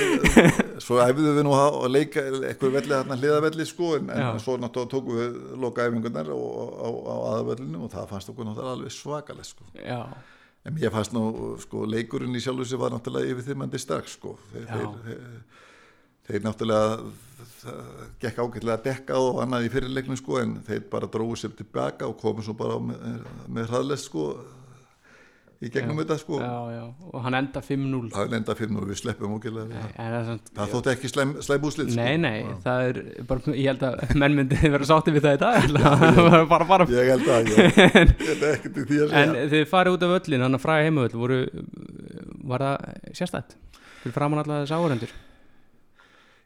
svo æfðu við nú að leika eitthvað velli þarna hliðavelli sko en, en svo náttúrulega tókum við loka æfingunar á, á, á aðavellinu og það fannst okkur náttúrulega alveg svakalegt sko. Já, en mér fannst nú sko leikurinn í sjálfu sig var náttúrulega yfir strax sko þeir, Já. náttúrulega það gekk ágætlega að dekka og annað í fyrirleiknum sko en þeir bara dróðu sér tilbaka og komu svo bara með, með hraðlest sko í gegnum þetta sko. Já, já, og hann enda 5-0 það er enda fyrir nú við sleppum Nei, en það það þótti ekki slæm úslit Nei, sko. nei, það er bara, ég held að menn myndi vera sátti við það í dag bara, bara, bara. ég held að ég, ég held ekki til því að En segja. þið farið út af öllin, hann að fræða heimavöll voru, var það sérstætt? Fyrir framann alltaf þess áhörendur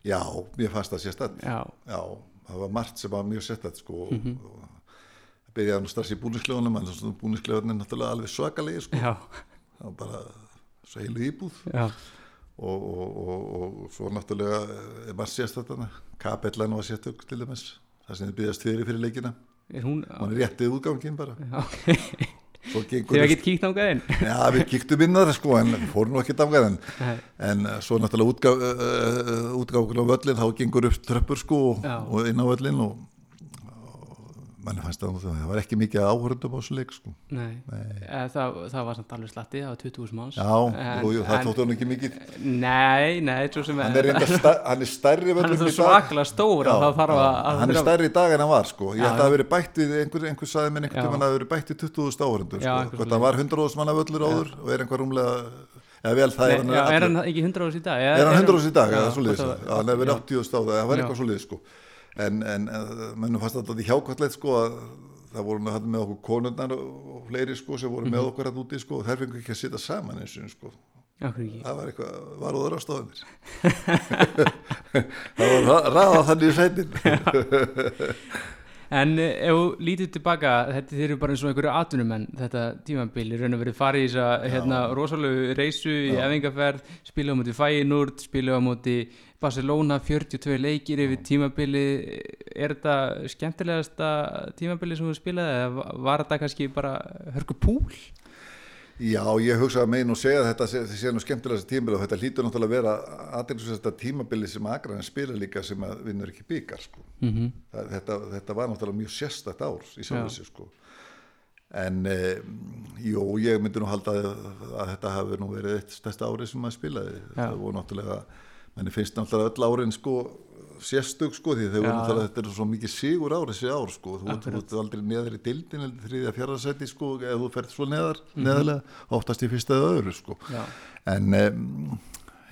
já, mér fannst það sérstætt Já, já, það var margt sem var mjög sérstætt sko. Og það byrjaði nú strax í búnisklefunum en búnisklefunum er náttúrulega alveg svakalegi sko. Já, það var bara svo heilu íbúð og, og, og, og svo náttúrulega er margt sérstætt þarna. Kapellan var sérstök til dæmis það sem þið byrjast fyrir fyrir leikina. Er hún, mann er réttið útgangin bara. Já, ok Þið hefði ekki kíkt ángað inn Já, við kíktum inn að það sko en við fórum ekki dangað en, Nei. en uh, svo náttúrulega útgáf, uh, útgáfur á völlin þá gengur upp tröppur sko og, og inn á völlin og, og manni fannst það það var ekki mikið áhörundum á þessu leik sko Nei, Nei. Það, það var samt alveg slatti, það var 20.000 manns Já, En- jú, jú, það en- þóttu hann ekki mikið Nei, nei, svo sem hann er, reynda, sta, hann er stærri Hann er svo í svaklega stór að Já, það já, að að hann er stærri í dag en hann var sko ég Já, held að það verið bætt við einhver, einhver saði minn einhvern Já. tímann að það verið bætt við 20.000 áhörundur Já, sko. það var 100.000 manna völlur áður og er einhver rúmlega eða vel það Nei, er já, er hann ekki 100 ás í dag? er hann 100 ás í dag, Já, eða svo liðis það- hann hefur verið já. 80 stáð, það var Já. eitthvað svo liðis sko. En, en uh, mennum fannst þetta hjákvæmlega sko að það voru með, með okkur konurnar og, fleiri sko sem voru Mhm. með okkur að úti sko og þær fengur ekki að sitja saman eins og sko. Það var eitthvað, var úður á stofunir það var raðað þannig í sætin. En eh, ef lítið tilbaka, þetta þeir eru bara eins og einhverju atvinnumenn, þetta tímabil, í raun og verið farið í þess að hérna, rosalegu reysu í efingaferð, spila á móti Feyenoord, spila á móti Barcelona, 42 leikir yfir tímabili, er þetta skemmtilegasta tímabili sem þú spilaði eða va- var þetta kannski bara hörku púl? Já, ég hugsa að megin og segja að þetta sé, sé nú skemmtilegast tímabili og þetta lítur náttúrulega að vera aðeins þetta tímabili sem Akraðin spila líka sem að vinnur ekki byggar sko. Mm -hmm. Þetta, þetta var náttúrulega mjög sérstætt ár í sig sko. en e, jú, ég myndi nú halda að, að þetta hafi nú verið eitt stærsta ári sem maður spilaði Já. það voru náttúrulega menni finnst náttúrulega öll árin sko sérstök sko því Já. náttúrulega þetta er svo mikið sigur ár þessi ár sko. Þú, ert aldrei neðar í dildin eða þriðja fjárðarsæti sko eða þú ferð svo neðar Mhm. neðarlega oftast í fyrsta eða öðru sko. Já, en um,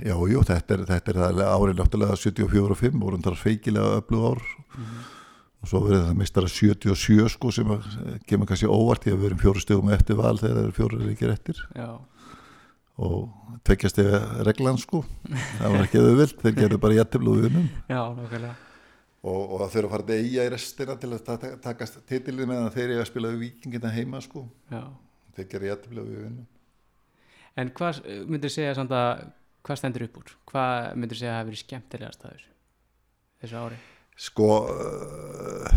já, jú, þetta er, þetta er árið náttúrulega 74 og 5 vorum það feikilega öflug ár. Og svo verið það mistara 77 sko sem kemur kannski óvart því að við erum fjóru stegum eftir val þegar það eru fjóru leikir eftir. Já, og tveggjast eða reglan sko það var ekki auðvilt, þeir gerðu bara vinnum já, nákvæmlega. og, og það þurfa að fara eiga í restina til að ta- takast titilið meðan þeir eiga að spila við vikingina heima sko Já. þeir gerðu vinnum En hvað myndir segja samt að, hvað stendur upp úr? Hvað myndir segja að hafa verið skemmtilegast að þessu, þessu ári, sko uh,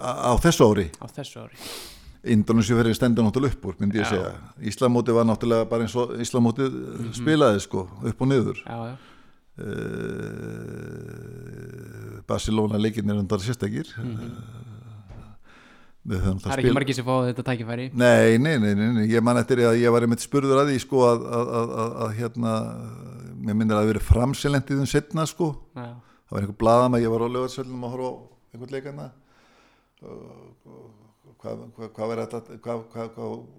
á þessu ári á þessu ári? Indonesia fyrir stendur náttúrulega upp úr myndi ég Já. segja, Íslamóti var náttúrulega bara eins og Íslamóti Mhm. spilaði sko upp og niður Já, já, uh, Barcelona leikinnir undar sérstakir mm höfum Mhm. það er ekki margir sem fá þetta tækifæri. Nei, nei, nei, nei, nei, ég man eftir að ég var einmitt spurður að því sko að, að, að, að, hérna, mér minnir að það verið framselendið um setna sko, Já, það var einhver blaðam að ég var á lögarsvöldum að horfa á einhvern leikana hvað, hvað, hvað hvað, hvað,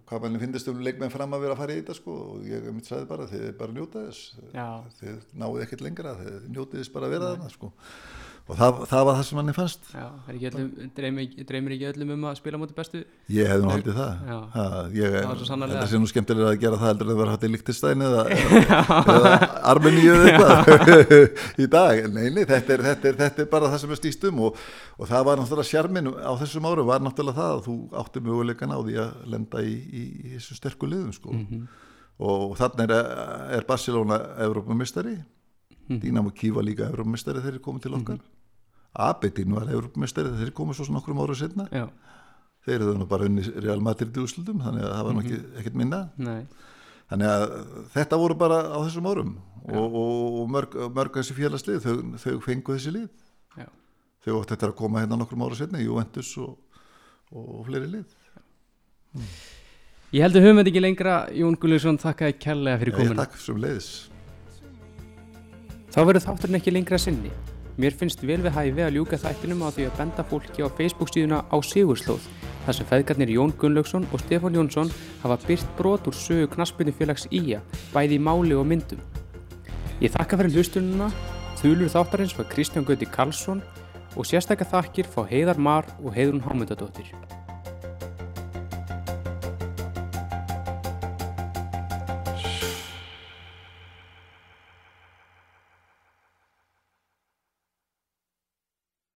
hvað, manni finnist um leikmenn fram að vera að fara í þetta sko og ég mitt sagði bara þið bara njóta þess. Já, þið náðu ekkert lengra þið njótið þess bara að vera þarna sko og það, það var það sem manni fannst já, er öllum, dreymir, dreymir ekki öllum um að spila móti bestu? ég hefði nú haldið það Já. ha, ég, Það var svo sannarlega. þetta sé nú skemmtilega að gera það heldur en að vera hægt í Líktistæn eða, eða Armeníu eða eitthvað í dag, nei, nei, þetta er, þetta er, þetta er bara það sem er stýst um og, og það var náttúrulega sjarmin á þessum árum var náttúrulega það að þú átti möguleikan á því að lenda í, í, í þessu sterku liðum sko Mhm. og þannig er, er Barcelona Evrópumistari Dínamo Kíva líka Evrópumistari þegar þeir komið til okkar. Abedin var Evrópumistari þegar þeir komið svo nokkrum ára setna Já, þeir eru nú bara unni Real Madrid í úrslutum þannig að það var nú ekki, ekkert minna. Nei, þannig að þetta voru bara á þessum árum. Og, og, og mörg, mörg þessi félagslið þau, þau fengu þessi lið. Já, þau átti þetta að koma hérna nokkrum ára setna Juventus og, og, fleiri lið. Ég held að höfum þetta ekki lengra, Jón Gulluðsson, þakkaði kærlega fyrir Já, ég komuna. takk sem leiðis Þá verður þátturinn ekki lengra sinni. Mér finnst vel við hæfi að ljúka þættinum á því að benda fólki á Facebook síðuna á Sigurslóð, þar sem feðgarnir Jón Gunnlaugsson og Stefán Jónsson hafa byrt brot úr sögu knaspinu félags Ía, bæði í máli og myndum. Ég þakka fyrir hlustununa, þulur þáttarins var Kristján Gauti Karlsson og sérstakka þakkir fá Heiðar Mar og Heiðrún Hámundadóttir.